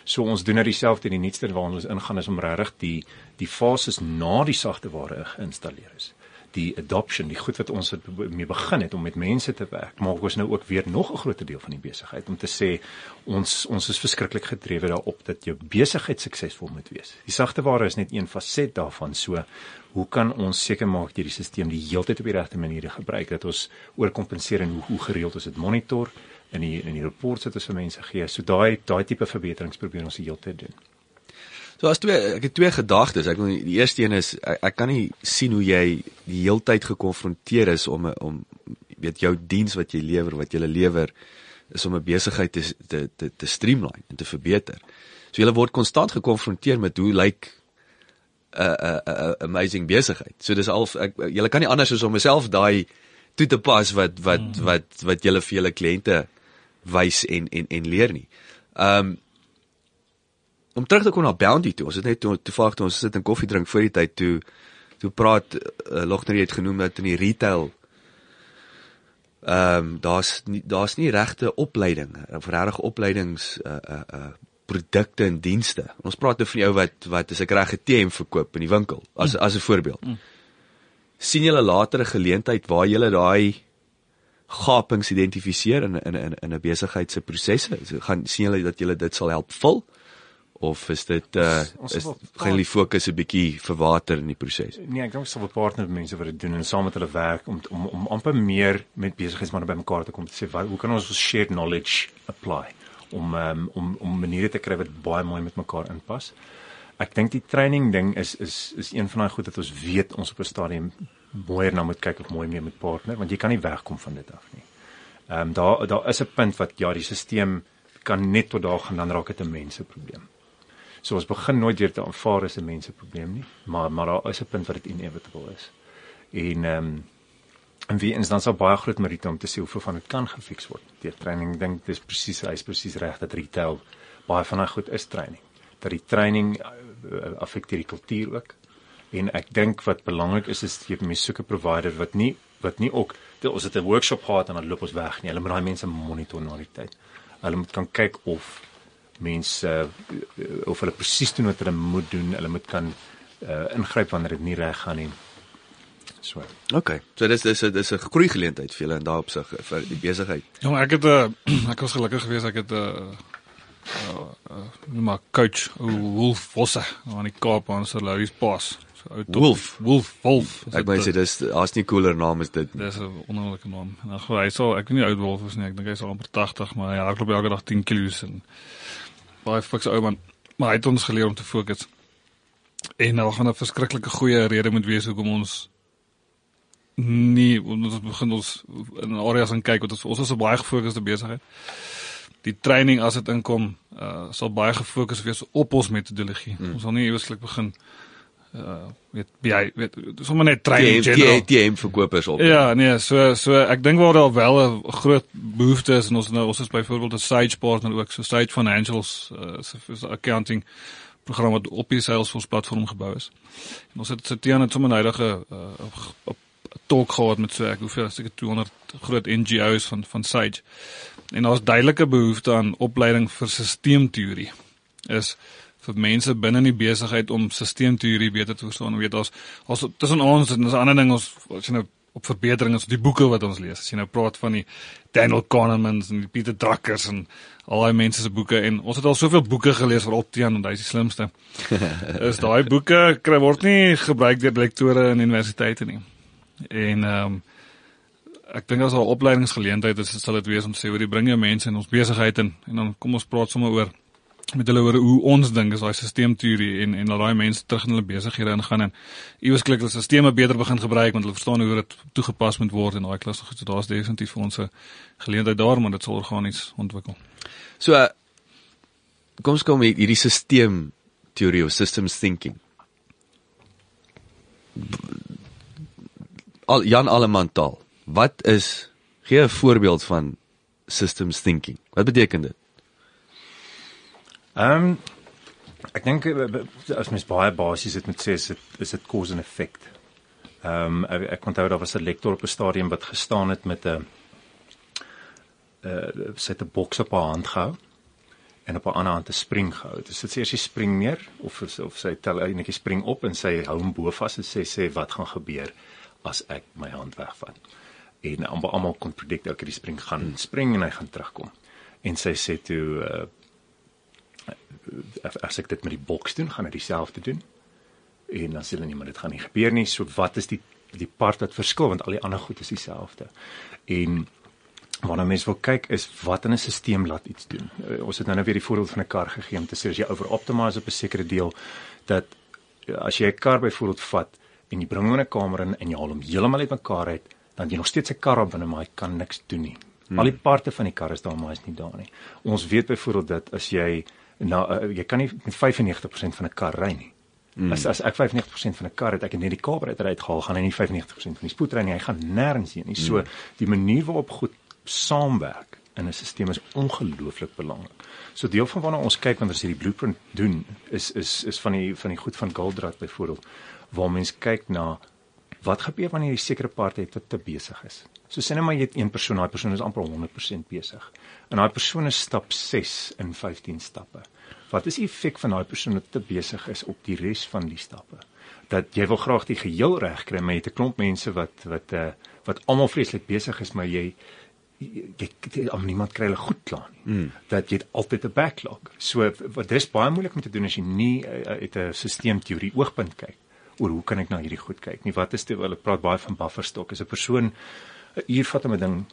So ons doen nou dieselfde in die nuutste waarna ons ingaan is om regtig die die fases na die sagte ware geïnstalleer is die adoption, die goed wat ons het mee begin het om met mense te werk, maak ons nou ook weer nog 'n groter deel van die besigheid om te sê ons ons is verskriklik gedrewe daarop dat jou besigheid suksesvol moet wees. Die sagte ware is net een faset daarvan. So hoe kan ons seker maak dat die stelsel die heeltyd op die regte manier gebruik dat ons oorkompenseer en hoe, hoe gereeld ons dit monitor in die in die reports wat ons vir mense gee. So daai daai tipe verbeterings probeer ons die heeltyd doen. So as twee ek het twee gedagtes. Ek wil die eerste een is ek, ek kan nie sien hoe jy die heeltyd gekonfronteer is om om weet jou diens wat jy lewer, wat jy lewer is om 'n besigheid te te te, te streamline en te verbeter. So jy word konstant gekonfronteer met hoe lyk 'n 'n 'n amazing besigheid. So dis al ek jy kan nie anders as om myself daai toe te pas wat wat hmm. wat wat julle vir julle kliënte wys en en en leer nie. Um, om terug te kom na Bounty toe. Ons het net toe toevallig toe ons sit en koffie drink voor die tyd toe toe praat uh, Logner het genoem dat in die retail ehm um, daar's nie daar's nie regte opleiding of regte opleidings uh uh uh produkte en dienste. Ons praat nou van jou wat wat as ek reg 'n TM verkoop in die winkel as mm. as 'n voorbeeld. Mm. sien julle later 'n geleentheid waar julle daai gapings identifiseer in in in 'n besigheid se prosesse? So, gaan sien julle dat julle dit sal help vul? of is dit uh is gaan die fokus 'n bietjie verwater in die proses? Nee, ek dink ons sal 'n partner met mense wat dit doen en saam met hulle werk om om om amper meer met besigheidsmense bymekaar te kom te sê wat hoe kan ons ons shared knowledge apply om um, om om maniere te kry wat baie mooi met mekaar inpas. Ek dink die training ding is is is een van daai goed wat ons weet ons op 'n stadium mooier na moet kyk of mooi meer met partner want jy kan nie wegkom van dit af nie. Ehm um, daar daar is 'n punt wat ja, die stelsel kan net tot daar gaan dan raak dit 'n mense probleem. So ons begin nooit weer te aanvaar as 'n mense probleem nie, maar maar daar is 'n punt wat dit inevitable is. En ehm um, en wie eens dan sou baie groot meriete om te sê hoeveel van dit kan gefiks word. Die training dink dis presies hy's presies reg dat retail baie van daai goed is training. Dat die training uh, affekteer die kultuur ook. En ek dink wat belangrik is is jy moet soek 'n provider wat nie wat nie ook ons het 'n workshop gehad en dan loop ons weg nie. Hulle moet daai mense monitor na die tyd. Hulle moet kan kyk of mense uh, of hulle presies doen wat hulle moet doen. Hulle moet kan uh, ingryp wanneer dit nie reg gaan nie. So. Okay. So dis dis dis 'n groei geleentheid vir julle in daardie opsig vir die besigheid. Ja, ek het uh, (clears throat) ek was gelukkig geweest ek het 'n uh, uh, uh, maar coach Wolf Vosse aan die Kaap aan se Louis Pass. So Wolf, Wolf, Wolf. Ek wou sê dis as nie cooler naam is dit. Dis 'n wonderlike naam. En hy sou ek weet nie oud Wolf is nie. Ek dink hy is al amper 80, maar hy hardloop elke dag 10 km en baie fikse ou man, maar hy het ons geleer om te fokus. En nou gaan 'n verskriklike goeie rede moet wees hoekom ons nie ons begin ons in areas aan kyk wat ons ons is 'n baie gefokusde besigheid. Die training as dit inkom, uh, sal baie gefokus wees op ons metodologie. Hmm. Ons sal nie eweslik begin uh weet jy weet sommer net training general die die verkopers op. Ja, nee, so so ek dink waar daar wel 'n groot behoefte is en ons nou ons is byvoorbeeld 'n Sage partner ook, so Sage Financials uh so accounting program wat op die Salesforce platform gebou is. En ons het sit teen 'n sommer huidige uh talk gehad met so ek hoeveel seker 200 groot NGO's van van Sage. En daar's duidelike behoefte aan opleiding vir sisteemteorie. Is vir mense binne in die besigheid om sisteemteorie beter te verstaan. Weet ons ons tussen ons en 'n ander ding ons as jy nou op verbetering is die boeke wat ons lees. As jy nou praat van die Daniel Kahnemans en die Peter Druckers en al daai mense se boeke en ons het al soveel boeke gelees vir Optian en hy is die slimste. (laughs) is daai boeke kry word nie gebruik deur lektore in universiteite nie. En ehm um, ek dink as 'n opleidingsgeleentheid is sal dit wees om sê oor die bring jou mense in ons besigheid in en dan kom ons praat sommer oor met hulle oor hoe ons dink is daai stelsel en en laat daai mense terug in hulle besighede ingaan en iewers klik hulle stelsels beter begin gebruik want hulle verstaan hoe dit toegepas moet word en daai klas goed so daar's definitief vir ons 'n geleentheid daar maar dit sal organies ontwikkel. So kom ons kom hierdie stelsel teorie of systems thinking. Al Jan Allemantal. Wat is gee 'n voorbeeld van systems thinking? Wat beteken dit? Ehm um, ek dink eh, as mens baie basies dit moet sê is dit is dit cause and effect. Ehm um, ek, ek onthou daar was 'n lektor op 'n stadium wat gestaan het met 'n uh sit 'n boks op haar hand gehou en op 'n ander hand 'n spring gehou. Dit sê as jy spring neer of of sy tel enetjie spring op en sy hou hom bo vas en sê sê wat gaan gebeur as ek my hand wegvat. En almal kon predict dat die spring gaan spring en hy gaan terugkom. En sy sê toe uh as ek dit met die boks doen, gaan dit dieselfde doen. En dan sê hulle nee, maar dit gaan nie gebeur nie. So wat is die die part wat verskil want al die ander goed is dieselfde. En Wanneer mens wil kyk is wat in 'n stelsel laat iets doen. Uh, ons het nou nou weer die voorbeeld van 'n kar gegee om te sê as jy over optimize op 'n sekere deel dat as jy 'n kar byvoorbeeld vat en jy bring hom in 'n kamer in en jy haal hom heeltemal uitmekaar uit, dan jy nog steeds 'n kar op binne maar hy kan niks doen nie. Hmm. Al die parte van die kar is daar maar is nie daar nie. Ons weet byvoorbeeld dat as jy nou uh, jy kan nie met 95% van 'n kar ry nie. Hmm. As as ek 95% van 'n kar het ek net die kaberuiter uitgehaal, gaan hy nie 95% van die spoed ry nie. Hy gaan nêrens heen nie. So hmm. die manier waarop goed saamwerk in 'n stelsel is ongelooflik belangrik. So deel van wanneer ons kyk wanneer ons hierdie blueprint doen is is is van die van die goed van Goldratt byvoorbeeld waar mens kyk na wat gebeur wanneer jy sekere het wat te besig is. So sê net maar jy het een persoon, daai persoon is amper 100% besig. En daai persoon is stap 6 in 15 stappe. Wat is die effek van daai persoon wat te besig is op die res van die stappe? Dat jy wil graag die geheel reg kry, maar jy het 'n klomp mense wat wat uh wat almal vreeslik besig is, maar jy jy jy om niemand kry hulle goed klaar nie. Mm. Dat jy altyd 'n backlog. So wat dis baie moeilik om te doen as jy nie uh, uit 'n stelselteorie oogpunt kyk oor hoe kan ek na hierdie goed kyk nie. Wat is dit hulle praat baie van bufferstok. Is 'n persoon 'n uur vat om 'n ding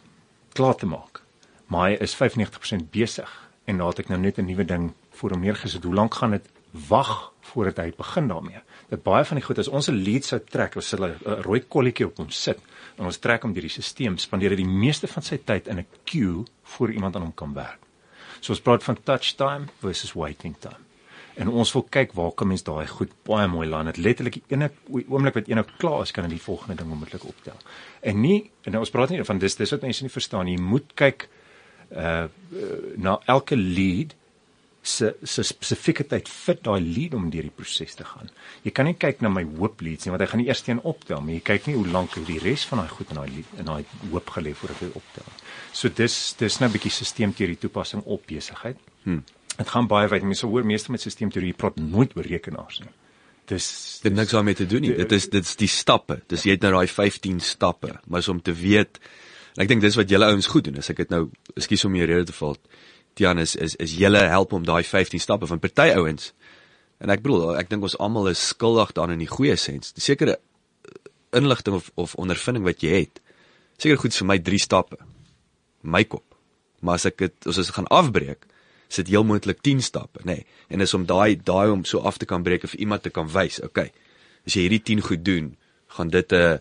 klaar te maak. Maar hy is 95% besig en nou het ek nou net 'n nuwe ding voor hom neergesit. Hoe lank gaan dit wag voordat hy begin daarmee? Dat baie van die goed as ons 'n lead sou trek, as hulle 'n rooi kolletjie op hom sit en ons trek hom deur die stelsel, spandeer hy die meeste van sy tyd in 'n queue voor iemand aan hom kan werk. So ons praat van touch time versus waiting time. En ons wil kyk waar kan mens daai goed baie mooi land. Dit letterlik ene oomblik wat een nou klaar is, kan hy die volgende ding onmiddellik optel. En nie en ons praat nie van dis dis wat mense nie verstaan nie. Jy moet kyk uh na elke lead se se spesifieke tyd fit daai lead om deur die proses te gaan. Jy kan nie kyk na my hoop leads nie want hy gaan die eerste een optel, maar jy kyk nie hoe lank die res van daai goed in daai in daai hoop gelê voordat hy optel. So dis dis nou 'n bietjie sisteemteorie toepassing op besigheid. Hm. Dit gaan baie wyd. Mense hoor meeste met sisteemteorie praat nooit oor rekenaars nie. Dis dit niks daarmee te doen nie. Dit is dit is die stappe. Dis jy het nou daai 15 stappe, maar is om te weet ek dink dis wat julle ouens goed doen. As ek dit nou, ekskuus om hier rede te val. Tian is is is julle help om daai 15 stappe van party ouens. En ek bedoel, ek dink ons almal is skuldig daarin in die goeie sens. Die sekere eh, inligting of of ondervinding wat jy het. Seker goed vir my 3 stappe. My kop. Maar as ek dit as ons gaan afbreek, sit heel moontlik 10 stappe, nê. Nee. En is om daai daai om so af te kan breek of iemand te kan wys, okay. As jy hierdie 10 goed doen, gaan dit 'n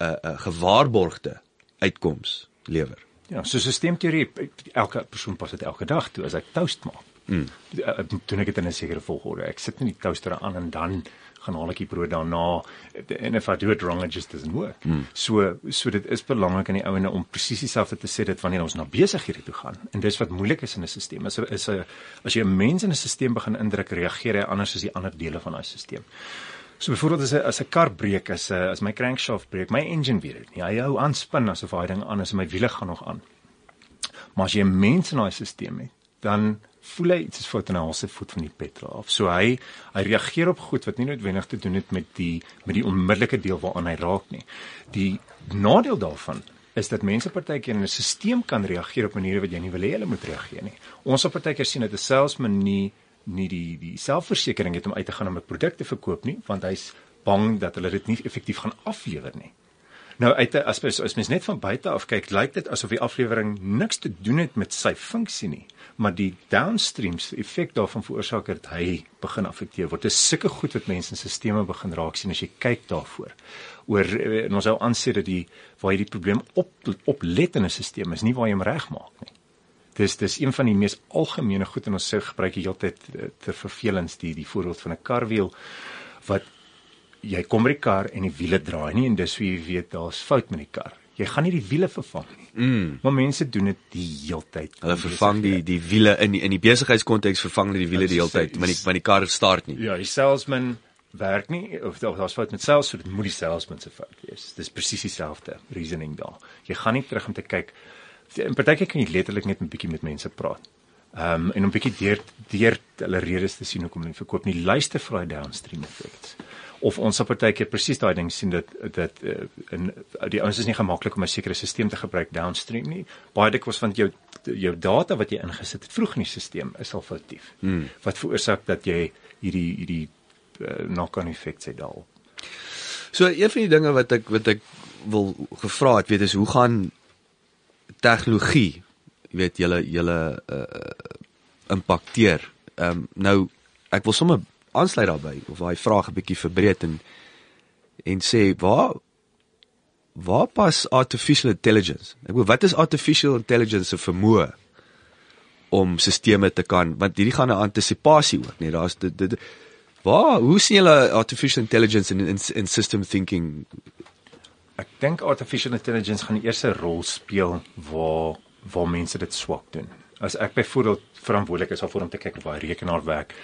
'n 'n gewaarborgde uitkoms lewer. Ja, so sisteemteorie elke persoon pas dit elke dag toe as hy toast maak. Mm. Doen ek dit in 'n sekere volgorde. Ek sit nie die toaster aan en dan gaan haal ek die brood daarna en if I do it wrong it just doesn't work. Mm. So so dit is belangrik in die ouene om presies dieselfde te sê dit wanneer ons na besighede toe gaan. En dis wat moeilik is in 'n stelsel. Is is 'n as jy 'n mens in 'n stelsel begin indruk, reageer hy anders as die ander dele van daai stelsel. So byvoorbeeld as 'n as 'n kar breek, as 'n as my crankshaft breek, my engine weet dit nie. Hy hou aan spin asof hy ding aan is en my wiele gaan nog aan. Maar as jy 'n mens in daai stelsel het, dan voel hy iets is fout en hy haal sy voet van die petrol af. So hy hy reageer op goed wat nie noodwendig te doen het met die met die onmiddellike deel waaraan hy raak nie. Die nadeel daarvan is dat mense partykeer in 'n stelsel kan reageer op maniere wat jy nie wil hê hulle moet reageer nie. Ons op partykeer sien dat 'n salesman nie nie die die selfversekering het om uit te gaan om 'n produk te verkoop nie, want hy's bang dat hulle dit nie effektief gaan aflewer nie. Nou uit as mens as mens net van buite af kyk, lyk dit asof die aflewering niks te doen het met sy funksie nie, maar die downstreams effek daarvan veroorsaak dat hy begin affekteer word. Dit is sulke goed wat mense in stelsels begin raak sien as jy kyk daarvoor. Oor en ons sou aansê dat die waar jy die probleem op op let in 'n stelsel is nie waar jy hom regmaak nie Dis dis een van die mees algemene goed en ons sê gebruik die hele tyd eh, ter vervelings die die voorbeeld van 'n karwiel wat jy kom by die kar en die wiele draai nie en dis hoe jy weet daar's fout met die kar. Jy gaan nie die wiele vervang nie. Mm. Maar mense doen dit die heeltyd. Hulle vervang die die wiele in die, in die besigheidskonteks vervang hulle die wiele die hele tyd, want die want die kar start nie. Ja, die salesman werk nie of daar's fout met sales, so dit moet die salesman se fout wees. Dis presies dieselfde reasoning daar. Jy gaan nie terug om te kyk in partykeer kan jy letterlik net 'n bietjie met mense praat. Ehm um, en 'n bietjie deur deur hulle redes te sien hoekom hulle verkoop nie. Luister vir daai downstream effects. Of ons op partykeer presies daai ding sien dat dat uh, in die ouens is nie gemaklik om 'n sekere stelsel te gebruik downstream nie. Baie dikwels van jou jou data wat jy ingesit het vroeg in die stelsel is al foutief. Hmm. Wat veroorsaak dat jy hierdie hierdie uh, knock-on effects het daal. So een van die dinge wat ek wat ek wil gevra het, weet is hoe gaan tegnologie, jy weet, julle julle uh impakteer. Ehm um, nou ek wil sommer aansluit daarbey of daai vraag 'n bietjie verbreek en en sê waar waar pas artificial intelligence? Ek bedoel wat is artificial intelligence se vermoë om sisteme te kan want hierdie gaan 'n antisipasie ook, nee, daar's dit, dit waar hoe sien julle artificial intelligence in in, in system thinking Ek dink artificial intelligence gaan die eerste rol speel waar waar mense dit swak doen. As ek byvoorbeeld verantwoordelik is vir om te kyk of daai rekenaar werk,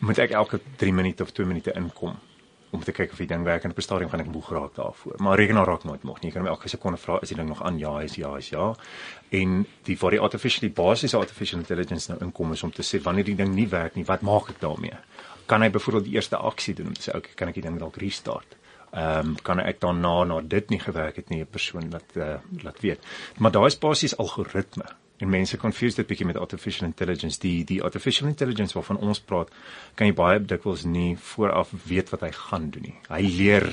moet ek elke 3 minute of 2 minute inkom om te kyk of die ding werk en op 'n stadium gaan ek moeg raak daarvoor. Maar rekenaar raak nooit moeg nie. Jy kan elke sekonde vra is die ding nog aan? Ja, is ja, is ja. En die waar die artificial die basiese artificial intelligence nou inkom is om te sê wanneer die ding nie werk nie, wat maak ek daarmee? Kan hy byvoorbeeld die eerste aksie doen om te sê okay, kan ek die ding dalk restart? Ehm um, kan ek daarna na dit nie gewerk het nie 'n persoon wat uh, laat weet. Maar daai is basies algoritme. En mense confuse dit bietjie met artificial intelligence. Die die artificial intelligence waarvan ons praat, kan jy baie dikwels nie vooraf weet wat hy gaan doen nie. Hy leer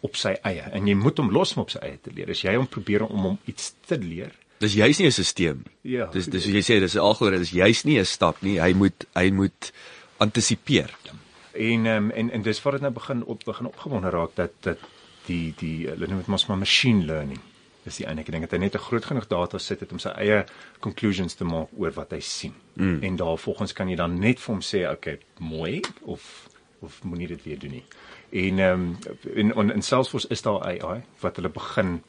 op sy eie en jy moet hom los om op sy eie te leer. As jy hom probeer om hom iets te leer, Dis juis nie 'n stelsel nie. Ja. Dis dis jy sê, dis 'n algoritme, dis juis nie 'n stap nie. Hy moet hy moet antisipeer. En um, en en dis waar dit nou begin op begin opgewonde raak dat dat die die hulle noem dit mos maar machine learning. Dis die enige ding dat hy net 'n groot genoeg data sit het om sy eie conclusions te maak oor wat hy sien. Mm. En daarvolgens kan jy dan net vir hom sê, okay, mooi of of moenie dit weer doen nie. En ehm um, in in, in Salesforce is daar AI wat hulle begin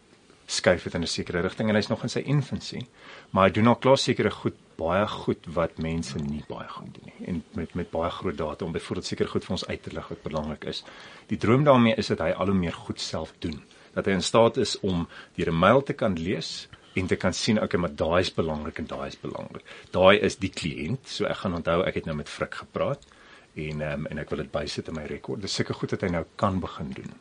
skuif het in 'n sekere rigting en hy's nog in sy infancy. Maar hy doen al klaar sekere goed baie goed wat mense nie baie goed doen nie en met met baie groot data om byvoorbeeld seker goed vir ons uit te lig wat belangrik is. Die droom daarmee is dat hy al hoe meer goed self doen. Dat hy in staat is om deur 'n mail te kan lees en te kan sien okay maar daai is belangrik en daai is belangrik. Daai is die kliënt. So ek gaan onthou ek het nou met Frik gepraat en um, en ek wil dit bysit in my rekord. Dis seker goed dat hy nou kan begin doen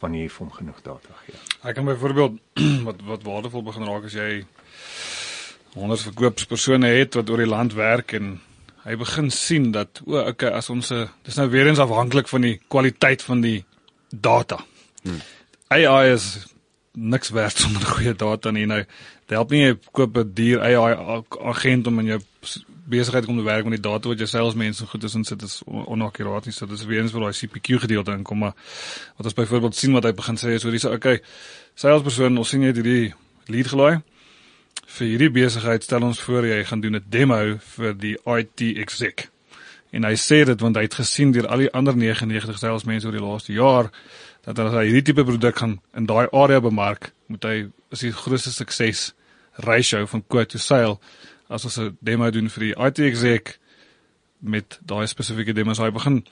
wanneer jy vir hom genoeg data gee. Ek kan byvoorbeeld (clears throat) wat wat waardevol begin raak as jy 100 verkoopspersone het wat oor die land werk en hy begin sien dat o, okay, as ons 'n dis nou weer eens afhanklik van die kwaliteit van die data. Hmm. AI is niks werd sonder goeie data nie nou. Dit help nie jy koop 'n duur AI agent om in jou besigheid kom te werk met die data wat jou salesmense goed is en sit is onakkuraat nie. So dis weer eens vir daai CPQ gedeelte inkom maar wat ons byvoorbeeld sien wat hy begin sê is hoor hier's okay. Salespersoon, ons sien jy het hierdie lead gelaai vir hierdie besigheid stel ons voor jy gaan doen 'n demo vir die IT exec. En hy sê dit want hy het gesien deur al die ander 99 salesmense oor die laaste jaar dat as hy hierdie tipe produk gaan in daai area bemark, moet hy is die grootste sukses ratio van quote to sale as ons 'n demo doen vir die IT exec met daai spesifieke demos. Hy begin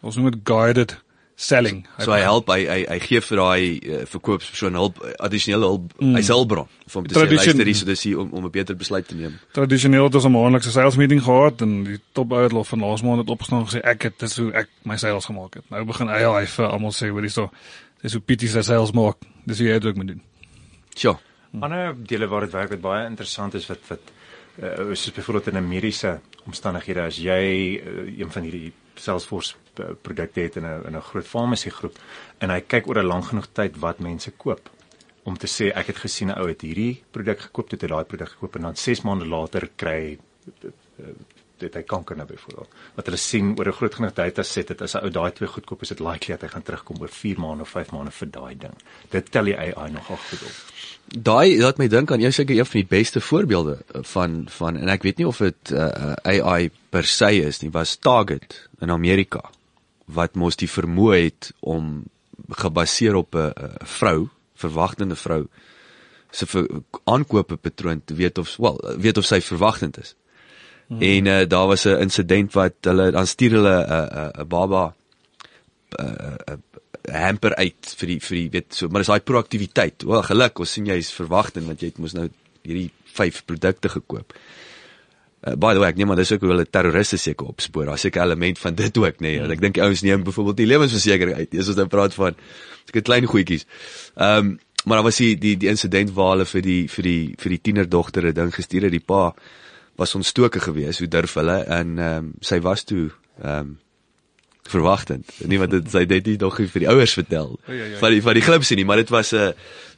ons noem dit guided selling. So hy help hy hy, hy gee vir daai uh, verkoopspersoon hulp addisionele hulp mm. hy hulpbron om te sê luister hier so dis hier om om 'n beter besluit te neem. Tradisioneel het ons 'n maandelikse sales meeting gehad en die topouer het van laas maand het opgestaan en gesê ek het dis hoe ek my sales gemaak het. Nou begin hy hy vir almal sê hoor hierso dis hoe Pietie sy sales maak. Dis hoe jy dit ook moet doen. Sjoe. Ander dele waar dit werk wat baie interessant is wat wat uh, soos byvoorbeeld in 'n mediese omstandighede as jy uh, een van hierdie Salesforce produkte het in 'n in 'n groot farmasie groep. En hy kyk oor 'n lang genoeg tyd wat mense koop. Om te sê ek het gesien 'n ou het hierdie produk gekoop, het hy daai produk gekoop en dan 6 maande later kry het hy kanker nou byvoorbeeld. Wat hulle sien oor 'n groot genoeg dataset het as 'n ou daai twee goedkoop is dit likely dat hy gaan terugkom oor 4 maande of 5 maande vir daai ding. Dit tel die AI nog agter op. Daai laat my dink aan jou seker een van die beste voorbeelde van van en ek weet nie of dit uh, AI per se is nie, was Target in Amerika wat mos die vermoë het om gebaseer op 'n vrou, verwagtende vrou se aankope patroon te weet of wel weet of sy verwagtend is. Hmm. En uh, daar was 'n insident wat hulle dan stuur hulle 'n uh, 'n uh, 'n baba 'n uh, uh, hamper uit vir die vir die weet so maar dis daai proaktiwiteit. Wel geluk, ons sien jy is verwagtend want jy het mos nou hierdie 5 produkte gekoop. Uh, by the way, ek neem maar dis ook hoe hulle terroriste seker opspoor. Daar's seker element van dit ook, nê. Nee. Hmm. Ek dink ouens neem byvoorbeeld die lewensversekering uit. Dis ons nou praat van seker klein goedjies. Ehm um, maar daar was die die die insident waar hulle vir die vir die vir die tienerdogter 'n ding gestuur het. Die pa was ontstoke geweest. Hoe durf hulle? En ehm um, sy was toe ehm um, verwagtend. Niemand het sy dit nie nog vir die ouers vertel van die van die glipsie nie, maar dit was 'n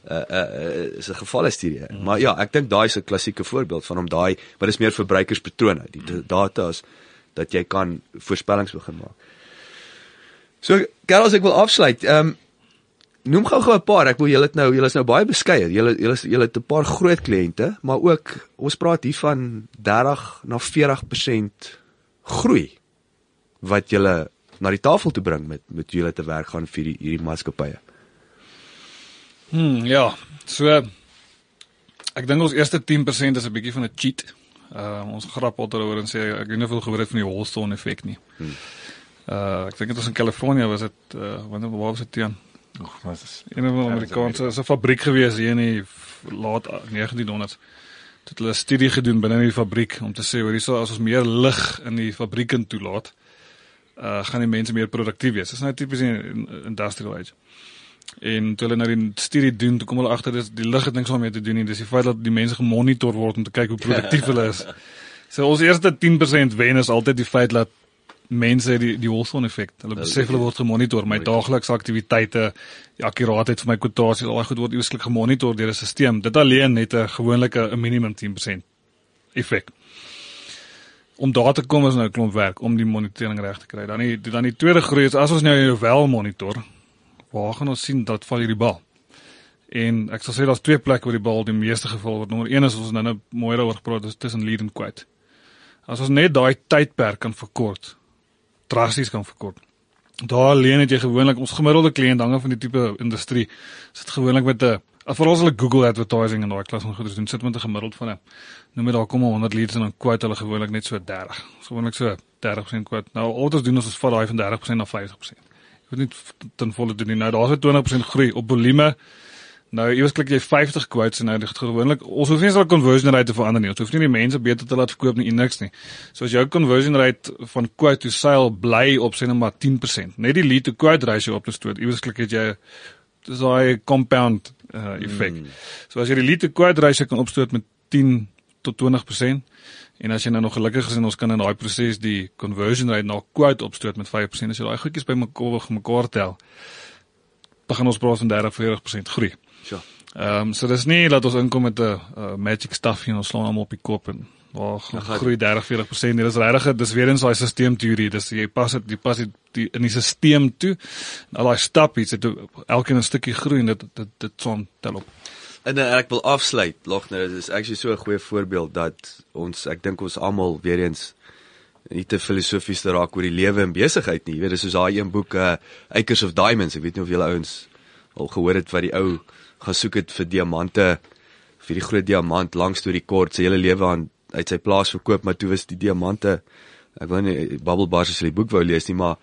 'n 'n is 'n gevalle studie. Mm. Maar ja, ek dink daai is 'n klassieke voorbeeld van om daai wat is meer verbruikerspatrone, die data's dat jy kan voorspellings begin maak. So, Carlos, ek wil afsluit. Ehm um, Noem gou-gou 'n paar. Ek wil julle nou, julle is nou baie beskeie. Julle julle julle het 'n paar groot kliënte, maar ook ons praat hier van 30 na 40% groei wat julle na die tafel toe bring met met julle te werk gaan vir die, hierdie maatskappye. Hm, ja. So ek dink ons eerste 10% is 'n bietjie van 'n cheat. Uh ons grap altyd oor en sê ek weet nie hoeveel gehoor het van die Holston effek nie. Hmm. Uh ek dink dit was in Kalifornië was dit uh wanneer waar was dit teen? Ag, wat is een van die Amerikaanse is 'n fabriek gewees hier in die laat 1900s. Dit hulle 'n studie gedoen binne in die fabriek om te sê hoor hierso as ons meer lig in die fabriek in toelaat, uh gaan die mense meer produktief wees. Dit is nou tipies in industrial age. En toe hulle nou die studie doen, toe kom hulle agter dis die lig het niks daarmee te doen nie. Dis die feit dat die mense gemonitor word om te kyk hoe produktief (laughs) hulle is. So ons eerste 10% wen is altyd die feit dat mense die die Wilson effek. Hulle besef hulle word gemonitor, my daaglikse aktiwiteite, die akkuraatheid van my kwotasies, al daai goed word eweslik gemonitor deur 'n stelsel. Dit alleen het 'n gewonelike 'n minimum 10% effek. Om daar te kom is nou 'n klomp werk om die monitering reg te kry. Dan die dan die tweede groei is as ons nou jou wel monitor, waar gaan ons sien dat val hierdie bal? En ek sal sê daar's twee plekke waar die bal die meeste geval word. Nommer 1 is ons nou nou mooi daaroor gepraat, dis tussen lead en quit. As ons net daai tydperk kan verkort, drasties kan verkort. Daar alleen het jy gewoonlik ons gemiddelde kliënt hange van die tipe industrie sit gewoonlik met 'n veral as hulle Google advertising en daai klas van goeders doen sit met 'n gemiddeld van 'n noem dit daar kom 100 leads en dan quote hulle gewoonlik net so 30. Gewoonlik so 30% quote. Nou al wat doen ons is vat daai van 30% na 50%. Ek weet nie ten volle doen nie. Nou daar's 'n 20% groei op volume Nou, iewers klik jy 50 quotes en nou dit gewoonlik ons hoef nie eens al conversion rate te verander nie. Ons hoef nie die mense beter te laat verkoop nie niks nie. So as jou conversion rate van quote to sale bly op sê net maar 10%, net die lead to quote ratio op te stoot. Iewers klik jy dis daai compound uh, effek. Mm. So as jy die lead to quote ratio kan opstoot met 10 tot 20% en as jy nou nog gelukkig is en ons kan in daai proses die conversion rate na quote opstoot met 5%, as jy daai goedjies bymekaar mekaar tel, dan gaan ons praat van 30-40% groei. Ja. Ehm um, so dis nie dat ons inkom met 'n uh, magic stuff en ons slaan hom op die kop en waar ja, groei 30-40%. Dit is regtig dis weer eens daai stelsel dis jy pas dit jy pas dit die, in die stelsel toe. En al daai stappies het elkeen 'n stukkie groei en dit dit dit son tel op. En uh, ek wil afsluit. Logner, dit is actually so 'n goeie voorbeeld dat ons ek dink ons almal weer eens nie te filosofies te raak oor die lewe en besigheid nie. Jy weet, dis soos daai een boek uh, Acres of Diamonds. Ek weet nie of julle ouens al gehoor het wat die ou gaan soek het vir diamante vir die groot diamant langs deur die kort sy hele lewe aan uit sy plaas verkoop maar toe was die diamante ek wil nie bubble bars as jy die boek wou lees nie maar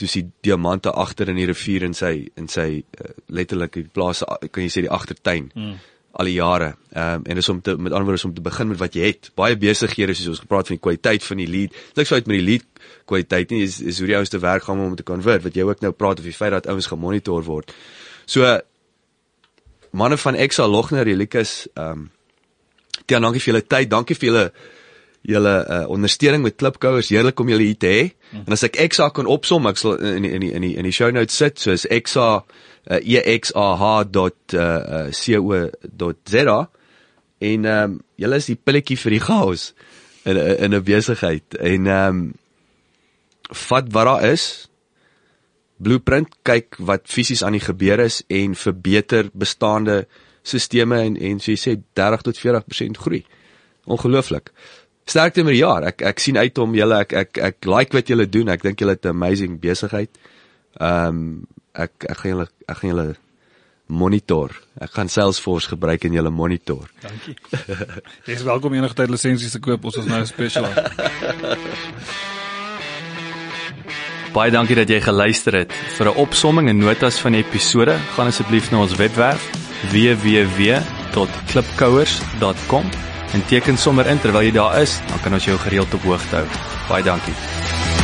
toe sien diamante agter in die rivier in sy in sy uh, letterlik die plaas kan jy sê die agtertuin mm. Al die jare um, en dis om te met ander woorde is om te begin met wat jy het baie besighede soos ons gepraat van die kwaliteit van die lead niks uit met die lead kwaliteit nie is, is hoe die ouens te werk gaan om te convert wat jy ook nou praat of die feit dat ouens gemonitor word so manne van Exa Logner Relikus, ehm um, Tiaan, dankie vir julle tyd, dankie vir julle julle uh, ondersteuning met Klipkouers. Heerlik om julle hier te hê. Hmm. En as ek Exa kan opsom, ek sal in in in die in die show notes sit, so is Exa uh, exah.co.za en ehm um, julle is die pilletjie vir die chaos. in in 'n besigheid en ehm um, vat wat daar is blueprint kyk wat fisies aan die gebeur is en verbeter bestaande sisteme en en so jy sê 30 tot 40% groei. Ongelooflik. Sterkte met die jaar. Ek ek sien uit om julle ek ek ek like wat julle doen. Ek dink julle het 'n amazing besigheid. Ehm um, ek ek gaan julle ek gaan julle monitor. Ek gaan Salesforce gebruik in julle monitor. Dankie. (laughs) Jy is welkom enige tyd lisensies te koop. Ons is nou special. (laughs) Baie dankie dat jy geluister het. Vir 'n opsomming en notas van die episode, gaan asseblief na ons webwerf www.klipkouers.com en teken sommer in terwyl jy daar is, dan kan ons jou gereeld op hoogte hou. Baie dankie.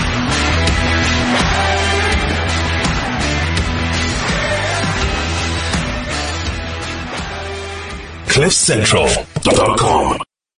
cliffcentral.com